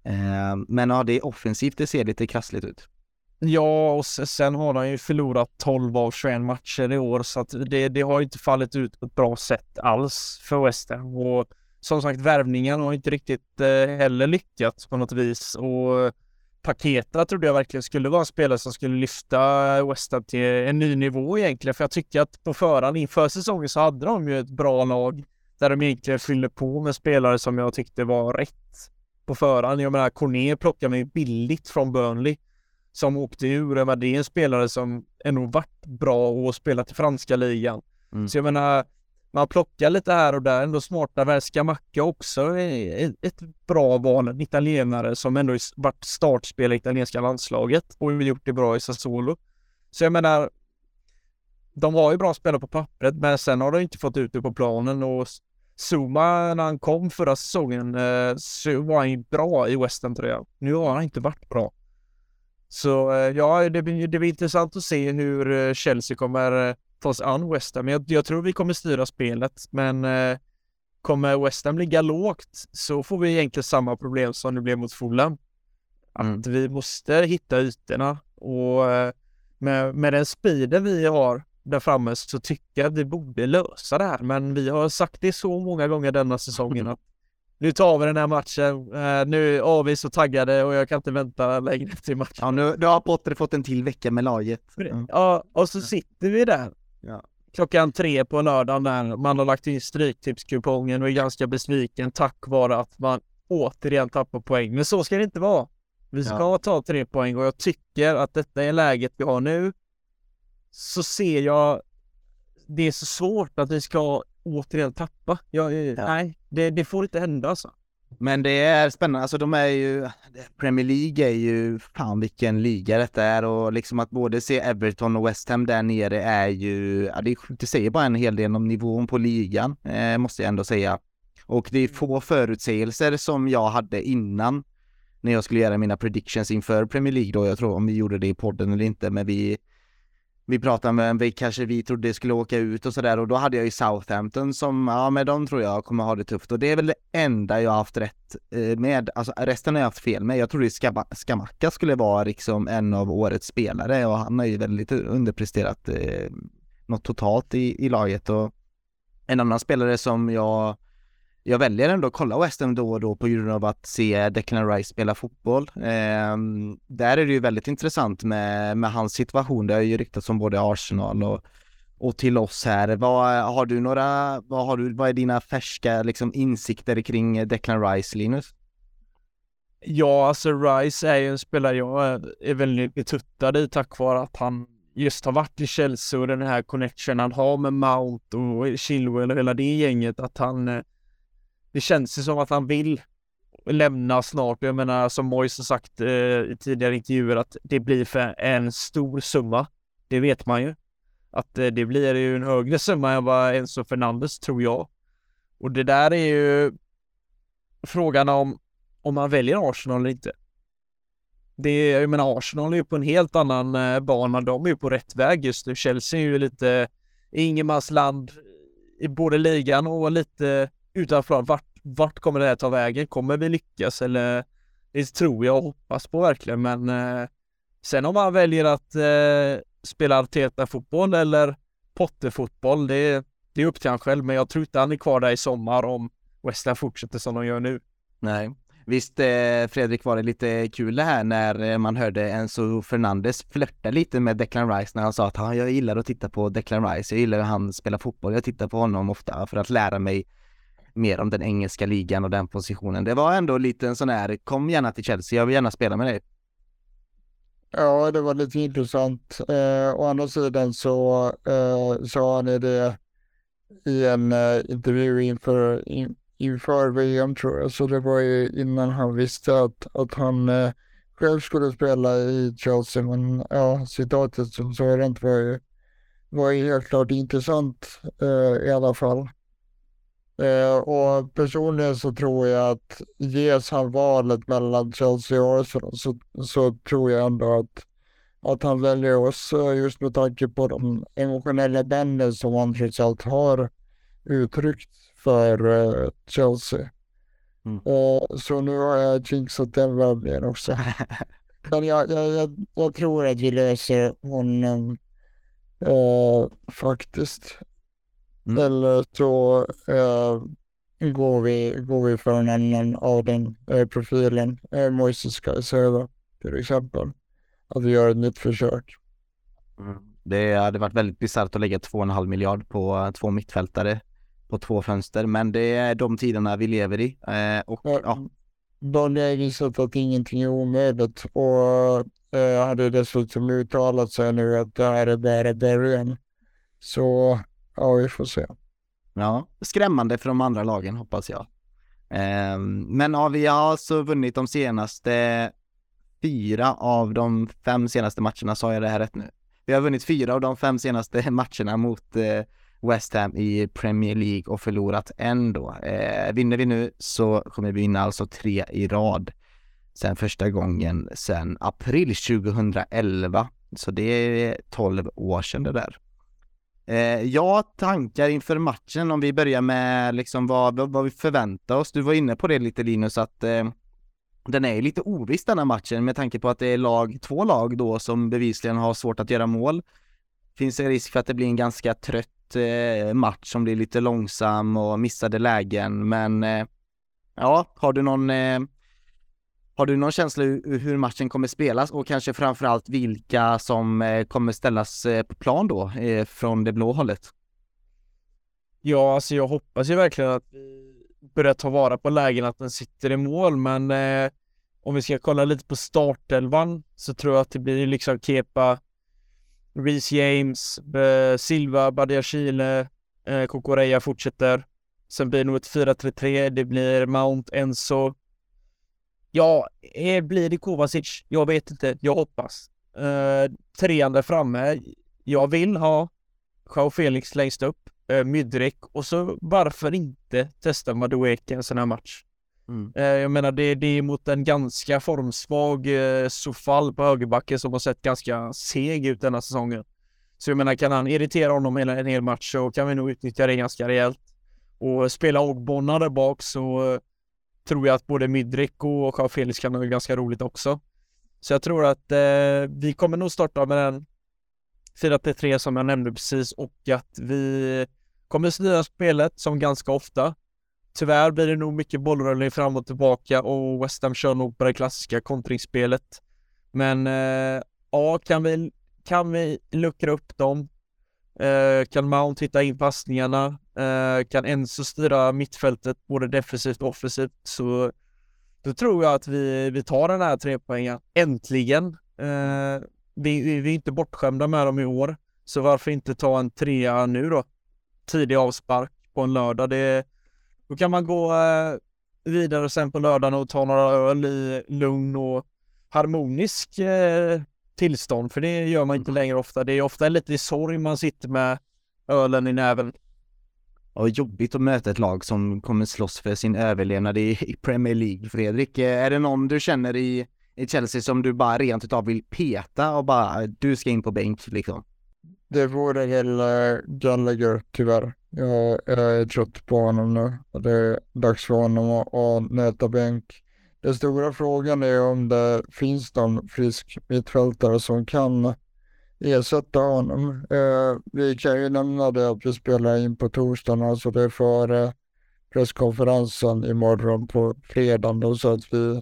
Eh, men ja, det är offensivt, det ser lite krassligt ut. Ja, och sen har han ju förlorat 12 av 21 matcher i år så att det, det har inte fallit ut på ett bra sätt alls för West Ham. Och som sagt, värvningen har inte riktigt eh, heller lyckats på något vis och Paketa trodde jag verkligen skulle vara en spelare som skulle lyfta West Ham till en ny nivå egentligen. För jag tycker att på förhand inför säsongen så hade de ju ett bra lag där de egentligen fyllde på med spelare som jag tyckte var rätt på förhand. Jag menar, Corné plockade mig billigt från Burnley som åkte ur. Men det är en spelare som ändå varit bra och spelat i franska ligan. Mm. Så jag menar, man plockar lite här och där, ändå smarta Värska Macka också ett bra val, en italienare som ändå varit startspelare i italienska landslaget och gjort det bra i Sassuolo. Så jag menar, de har ju bra spelare på pappret, men sen har de inte fått ut det på planen och Zuma när han kom förra säsongen eh, så var han ju bra i West Ham tror jag. Nu har han inte varit bra. Så eh, ja, det blir, det blir intressant att se hur eh, Chelsea kommer ta oss an West Ham. Jag, jag tror vi kommer styra spelet, men eh, kommer West Ham ligga lågt så får vi egentligen samma problem som det blev mot Fulham. Att mm. vi måste hitta ytorna och eh, med, med den speeden vi har där framme så tycker jag att vi borde lösa det här. Men vi har sagt det så många gånger denna säsongen att nu tar vi den här matchen. Uh, nu är vi så taggade och jag kan inte vänta längre till matchen. Ja, nu, nu har Potter fått en till vecka med laget. Mm. Ja, och så sitter vi där Ja. Klockan tre på lördagen när man har lagt in stryktipskupongen och är ganska besviken tack vare att man återigen tappar poäng. Men så ska det inte vara. Vi ska ja. ta tre poäng och jag tycker att detta är läget vi har nu. Så ser jag det är så svårt att vi ska återigen tappa. Jag, ja. Nej, det, det får inte hända alltså. Men det är spännande, alltså de är ju, Premier League är ju, fan vilken liga detta är och liksom att både se Everton och West Ham där nere är ju, ja det, det säger bara en hel del om nivån på ligan, eh, måste jag ändå säga. Och det är få förutsägelser som jag hade innan när jag skulle göra mina predictions inför Premier League då, jag tror om vi gjorde det i podden eller inte, men vi vi pratade med, vi kanske vi trodde skulle åka ut och sådär och då hade jag ju Southampton som, ja men de tror jag kommer ha det tufft och det är väl det enda jag har haft rätt eh, med, alltså resten har jag haft fel med. Jag trodde Skamacka skulle vara liksom en av årets spelare och han har ju väldigt underpresterat eh, något totalt i, i laget och en annan spelare som jag jag väljer ändå att kolla West Ham då och då på grund av att se Declan Rice spela fotboll. Eh, där är det ju väldigt intressant med, med hans situation. Det har ju ryktats om både Arsenal och, och till oss här. Vad, har du några, vad, har du, vad är dina färska liksom, insikter kring Declan Rice, Linus? Ja, alltså Rice är ju en spelare jag är väldigt betuttad i tack vare att han just har varit i Chelsea och den här connection han har med Mount och Chilwell och hela det gänget, att han eh, det känns ju som att han vill lämna snart. Jag menar som Moise har sagt eh, i tidigare intervjuer att det blir för en stor summa. Det vet man ju. Att eh, det blir ju en högre summa än vad Enzo Fernandes tror jag. Och det där är ju frågan om om man väljer Arsenal eller inte. Det är, jag menar Arsenal är ju på en helt annan eh, bana. De är ju på rätt väg just nu. Chelsea är ju lite ingenmansland i både ligan och lite utanför. Vart, vart kommer det här ta vägen? Kommer vi lyckas eller? Det tror jag och hoppas på verkligen, men eh, sen om man väljer att eh, spela Arteta-fotboll eller Potter-fotboll, det, det är upp till han själv, men jag tror inte han är kvar där i sommar om West Ham fortsätter som de gör nu. Nej. Visst eh, Fredrik var det lite kul det här när eh, man hörde Enzo Fernandes flörta lite med Declan Rice när han sa att han jag gillar att titta på Declan Rice, jag gillar hur han spelar fotboll, jag tittar på honom ofta för att lära mig mer om den engelska ligan och den positionen. Det var ändå lite en sån här, kom gärna till Chelsea, jag vill gärna spela med dig. Ja, det var lite intressant. Eh, å andra sidan så eh, sa han det i en eh, intervju inför, in, inför VM tror jag, så det var ju innan han visste att, att han eh, själv skulle spela i Chelsea, men ja, citatet som sa var ju, var ju helt klart intressant eh, i alla fall. Eh, och personligen så tror jag att ges han valet mellan Chelsea och Arsenal så, så tror jag ändå att, att han väljer oss just med tanke på de emotionella banden som han trots allt har uttryckt för uh, Chelsea. Mm. Uh, så nu har jag jinxat den värvningen också. Men jag, jag, jag, jag, tror att vi löser honom uh, faktiskt. Mm. Eller så uh, går, vi, går vi för en annan av den uh, profilen. Uh, Moises Caicedo till exempel. Att vi gör ett nytt försök. Mm. Det hade varit väldigt bisarrt att lägga 2,5 miljard på två mittfältare på två fönster, men det är de tiderna vi lever i. Eh, och, ja. ja. Bonnier har visat att ingenting är omöjligt och eh, hade dessutom uttalat sig nu att det här är bara början. Så ja, vi får se. Ja, skrämmande för de andra lagen hoppas jag. Ehm, men ja, vi har alltså vunnit de senaste fyra av de fem senaste matcherna, sa jag det här rätt nu? Vi har vunnit fyra av de fem senaste matcherna mot eh, West Ham i Premier League och förlorat en då. Eh, vinner vi nu så kommer vi vinna alltså tre i rad sen första gången sen april 2011. Så det är 12 år sedan det där. Eh, ja, tankar inför matchen om vi börjar med liksom vad, vad vi förväntar oss. Du var inne på det lite Linus att eh, den är lite oviss den här matchen med tanke på att det är lag, två lag då som bevisligen har svårt att göra mål. Finns det risk för att det blir en ganska trött eh, match som blir lite långsam och missade lägen, men eh, ja, har du någon eh, har du någon känsla hur matchen kommer spelas och kanske framförallt vilka som eh, kommer ställas eh, på plan då eh, från det blå hållet? Ja, alltså jag hoppas ju verkligen att vi börjar ta vara på lägen att den sitter i mål, men eh, om vi ska kolla lite på startelvan så tror jag att det blir liksom Kepa, Reece James, Silva, Badiashile, eh, Kokoreya fortsätter. Sen blir det nog ett 4-3-3. Det blir Mount, Enzo. Ja, eh, blir det Kovacic? Jag vet inte. Jag hoppas. Eh, trean där framme. Jag vill ha Joao Felix längst upp, eh, Mydrik och så varför inte testa Madueke en sån här match? Mm. Eh, jag menar det, det är mot en ganska formsvag eh, Sofal på högerbacken som har sett ganska seg ut denna säsongen. Så jag menar kan han irritera honom hela en hel match så kan vi nog utnyttja det ganska rejält. Och spela Ogbonna där bak så tror jag att både Midrik och Carl Felix kan ha ganska roligt också. Så jag tror att eh, vi kommer nog starta med den 4-3 som jag nämnde precis och att vi kommer styra spelet som ganska ofta. Tyvärr blir det nog mycket bollrullning fram och tillbaka och West Ham kör nog på det klassiska kontringsspelet. Men eh, ja, kan vi, kan vi luckra upp dem? Eh, kan Mount hitta in passningarna? Eh, kan Enzo styra mittfältet både defensivt och offensivt? Så då tror jag att vi, vi tar den här tre poängen. Äntligen! Eh, vi, vi, vi är inte bortskämda med dem i år. Så varför inte ta en trea nu då? Tidig avspark på en lördag. Det, då kan man gå eh, vidare sen på lördagen och ta några öl i lugn och harmonisk eh, tillstånd, för det gör man inte längre ofta. Det är ofta lite i sorg man sitter med ölen i näven. Och jobbigt att möta ett lag som kommer slåss för sin överlevnad i, i Premier League. Fredrik, eh, är det någon du känner i, i Chelsea som du bara rent utav vill peta och bara ah, du ska in på bänk liksom? Det vore hela Gallagher tyvärr. Jag, jag är trött på honom nu och det är dags för honom att, att nöta bänk. Den stora frågan är om det finns någon frisk mittfältare som kan ersätta honom. Eh, vi kan ju nämna det att vi spelar in på torsdagen, alltså det är före presskonferensen imorgon på fredagen då, så att vi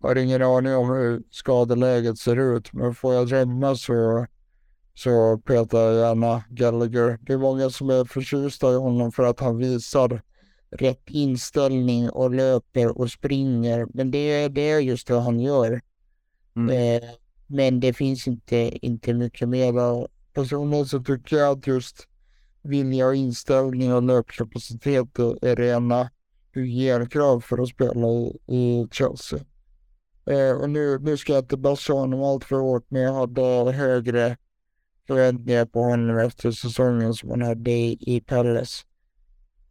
har ingen aning om hur skadeläget ser ut. Men får jag drömma så, så petar jag gärna Gallagher. Det är många som är förtjusta i honom för att han visar rätt inställning och löper och springer. Men det, det är just det han gör. Mm. Eh, men det finns inte, inte mycket mer. Personligen så tycker jag att just vilja och inställning och löpkapacitet är rena hygienkrav för att spela i, i Chelsea. Eh, och nu, nu ska jag inte bassa honom allt för hårt, men jag hade högre förväntningar på honom efter säsongen som han hade i, i Palace.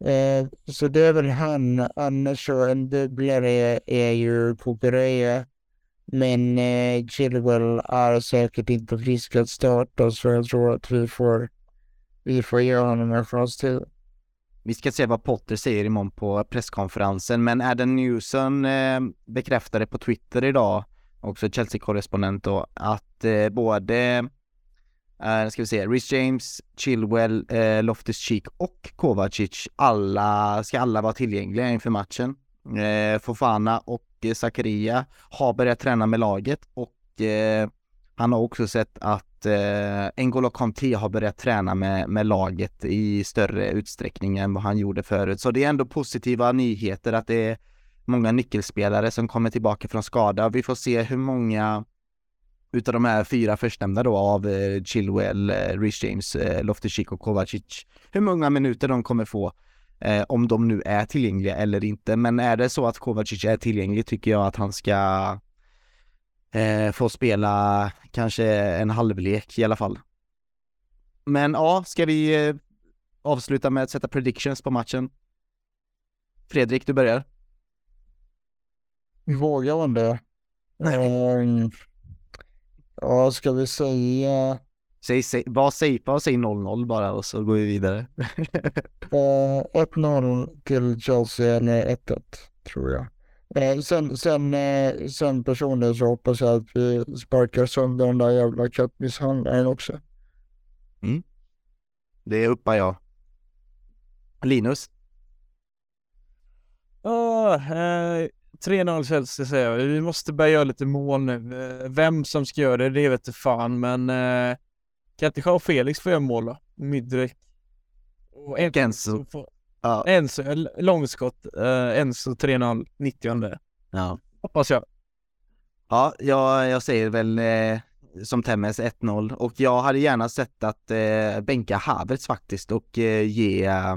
Eh, så det är väl han. Annars så en dubblare är, är ju Kukureya. Men eh, Chilwell är säkert typ inte frisk att starta så jag tror att vi får, vi får ge honom en chans till. Vi ska se vad Potter säger imorgon på presskonferensen, men Adam Newson eh, bekräftade på Twitter idag, också Chelsea-korrespondent då, att eh, både Uh, ska vi se, Rhys James, Chilwell, eh, Loftus-Cheek och Kovacic, alla, ska alla vara tillgängliga inför matchen. Eh, Fofana och Eh, Zakaria har börjat träna med laget och eh, han har också sett att eh, N'Golo Kanté har börjat träna med, med laget i större utsträckning än vad han gjorde förut. Så det är ändå positiva nyheter att det är många nyckelspelare som kommer tillbaka från skada. Vi får se hur många utav de här fyra förstnämnda då av eh, Chilwell, eh, Rhys James, eh, Loftus-Cheek och Kovacic, hur många minuter de kommer få eh, om de nu är tillgängliga eller inte. Men är det så att Kovacic är tillgänglig tycker jag att han ska eh, få spela kanske en halvlek i alla fall. Men ja, ska vi eh, avsluta med att sätta predictions på matchen? Fredrik, du börjar. Vågar man det? Nej. Um... Ja, ska vi säga... Säg, säg, bara säg, bara säg 0-0 bara och så går vi vidare. eh, 1-0 till Chelsea eller 1-1 tror jag. Eh, sen, sen, eh, sen personligen så hoppas jag att vi sparkar sönder den där jävla kattmisshandlaren också. Mm. Det uppar jag. Linus? Oh, eh, 3-0 Chelsea säger jag. Vi måste börja göra lite mål nu. Eh, vem som ska göra det, det vet jag fan, men eh, kan inte Joao Felix få göra mål då? Midrik. Och en, Enzo. Får, ja. Enzo, långskott. Eh, Enzo 3-0, 90 Ja. Hoppas jag. Ja, jag, jag säger väl eh, som Temmes 1-0 och jag hade gärna sett att eh, bänka Havertz faktiskt och eh, ge eh,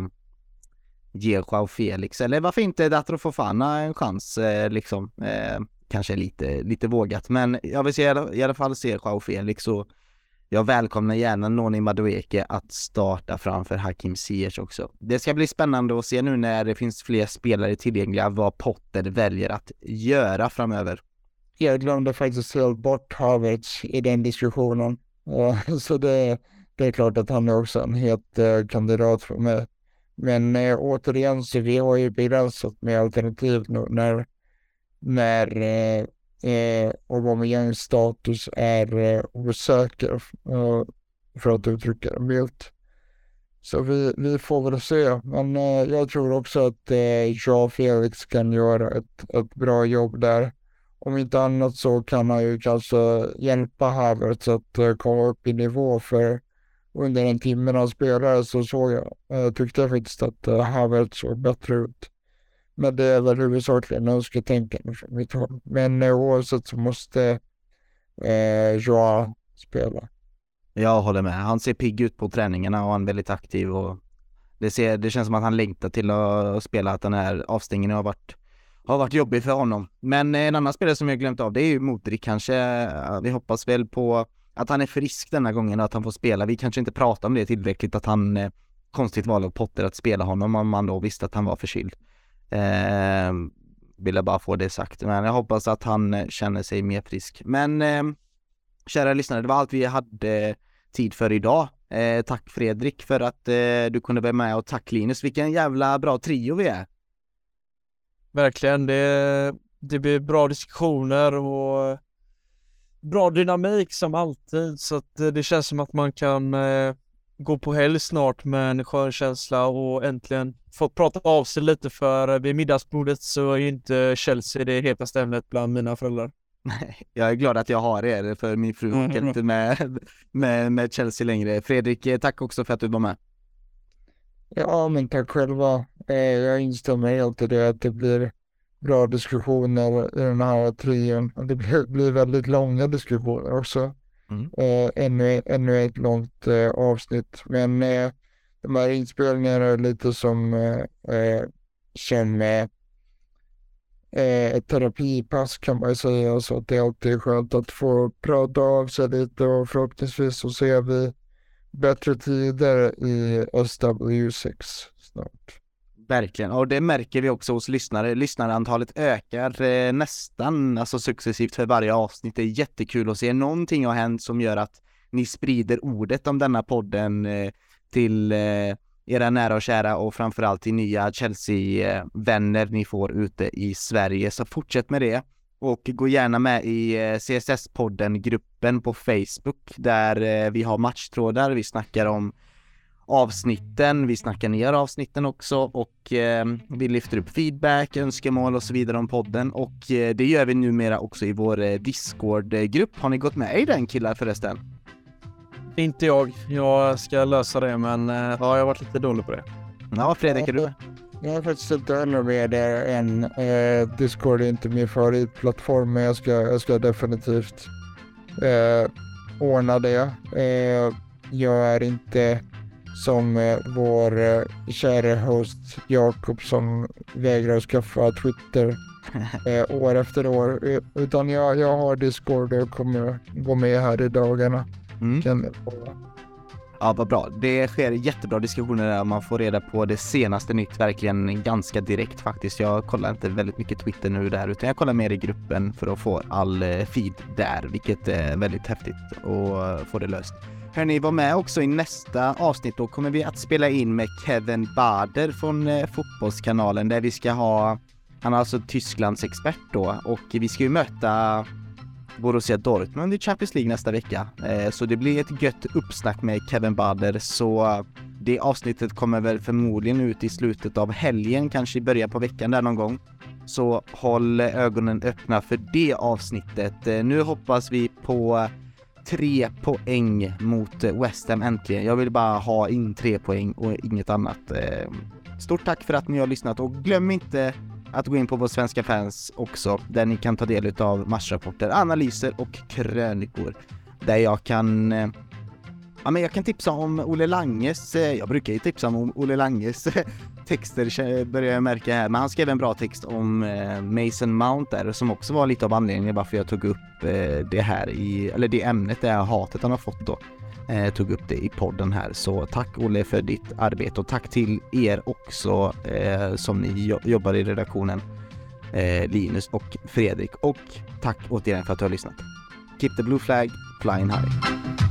ge Joao Felix, eller varför inte Datro Fofana en chans eh, liksom. Eh, kanske lite, lite vågat, men jag vill se, i alla fall se Joao Felix och jag välkomnar gärna Noni Madueke att starta framför Hakim Ziyech också. Det ska bli spännande att se nu när det finns fler spelare tillgängliga vad Potter väljer att göra framöver. Jag glömde faktiskt helt bort Havertz i den diskussionen. så det, det är klart att han är också en het eh, kandidat för mig. Men eh, återigen så vi har ju begränsat med alternativ nu när, när eh, eh, Aubameyangs status är eh, osäker, eh, för att uttrycka det milt. Så vi, vi får väl se, men eh, jag tror också att eh, och Felix kan göra ett, ett bra jobb där. Om inte annat så kan han ju kanske hjälpa Havertz att eh, komma upp i nivå för under en timme när han spelade så såg jag, eh, tyckte jag faktiskt att eh, Havertz såg bättre ut. Men det är väl huvudsakligen önsketänkande från mitt håll. Men eh, oavsett så måste eh, Joa spela. Jag håller med. Han ser pigg ut på träningarna och han är väldigt aktiv och det, ser, det känns som att han längtar till att, spela, att den här avstängningen har varit, har varit jobbig för honom. Men eh, en annan spelare som jag glömt av, det är ju Modric kanske. Eh, vi hoppas väl på att han är frisk denna gången och att han får spela. Vi kanske inte pratar om det tillräckligt att han, konstigt valde av Potter att spela honom om man då visste att han var förkyld. Eh, vill jag bara få det sagt, men jag hoppas att han eh, känner sig mer frisk. Men eh, kära lyssnare, det var allt vi hade tid för idag. Eh, tack Fredrik för att eh, du kunde vara med och tack Linus, vilken jävla bra trio vi är. Verkligen, det, det blir bra diskussioner och bra dynamik som alltid så att eh, det känns som att man kan eh, gå på helg snart med en skön känsla och äntligen fått prata av sig lite för vid middagsbordet så är inte Chelsea det hetaste ämnet bland mina föräldrar. Jag är glad att jag har er för min fru orkar Mm. inte med, med, med Chelsea längre. Fredrik, eh, tack också för att du var med. Ja, men tack själva. Eh, jag instämmer helt i det att det blir bra diskussioner i den här trion. Det blir, blir väldigt långa diskussioner också. Mm. Eh, ännu, ännu ett långt eh, avsnitt. Men eh, de här inspelningarna är lite som, eh, eh som eh, ett terapipass kan man säga. Så att det alltid är skönt att få prata av sig lite och förhoppningsvis så ser vi bättre tider i SW6 snart. Verkligen, och det märker vi också hos lyssnare. Lyssnarantalet ökar eh, nästan alltså successivt för varje avsnitt. Det är jättekul att se. Någonting har hänt som gör att ni sprider ordet om denna podden eh, till eh, era nära och kära och framförallt till nya Chelsea-vänner ni får ute i Sverige. Så fortsätt med det. Och gå gärna med i eh, CSS-podden-gruppen på Facebook där eh, vi har matchtrådar. Vi snackar om avsnitten, vi snackar ner avsnitten också och eh, vi lyfter upp feedback, önskemål och så vidare om podden och eh, det gör vi numera också i vår eh, Discord-grupp. Har ni gått med i den killar förresten? Inte jag. Jag ska lösa det men eh, ja, jag har varit lite dålig på det. Ja, Fredrik, är du? Jag har faktiskt inte heller med det än. Eh, Discord är inte min favoritplattform men jag ska, jag ska definitivt eh, ordna det. Eh, jag är inte som eh, vår eh, kära host Jakob som vägrar skaffa Twitter eh, år efter år. Eh, utan jag, jag har Discord och kommer gå med här i dagarna. Mm. Ja, vad bra. Det sker jättebra diskussioner där man får reda på det senaste nytt verkligen ganska direkt faktiskt. Jag kollar inte väldigt mycket Twitter nu där utan jag kollar mer i gruppen för att få all eh, feed där, vilket är väldigt häftigt och få det löst. Hörni, var med också i nästa avsnitt. Då kommer vi att spela in med Kevin Bader från eh, Fotbollskanalen där vi ska ha, han är alltså Tysklands expert då och vi ska ju möta Borussia Dortmund i Champions League nästa vecka. Eh, så det blir ett gött uppsnack med Kevin Bader så det avsnittet kommer väl förmodligen ut i slutet av helgen, kanske i början på veckan där någon gång. Så håll ögonen öppna för det avsnittet. Eh, nu hoppas vi på tre poäng mot eh, West Ham äntligen. Jag vill bara ha in tre poäng och inget annat. Eh, stort tack för att ni har lyssnat och glöm inte att gå in på vår svenska fans också, där ni kan ta del av matchrapporter, analyser och krönikor. Där jag kan eh, Ja, men jag kan tipsa om Olle Langes, jag brukar ju tipsa om Olle Langes texter börjar jag märka här, men han skrev en bra text om eh, Mason Mount där som också var lite av anledningen varför jag tog upp eh, det här i, eller det ämnet, det här hatet han har fått då. Jag tog upp det i podden här, så tack Olle för ditt arbete och tack till er också som ni jobbar i redaktionen, Linus och Fredrik och tack återigen för att du har lyssnat. Keep the blue flag flying high.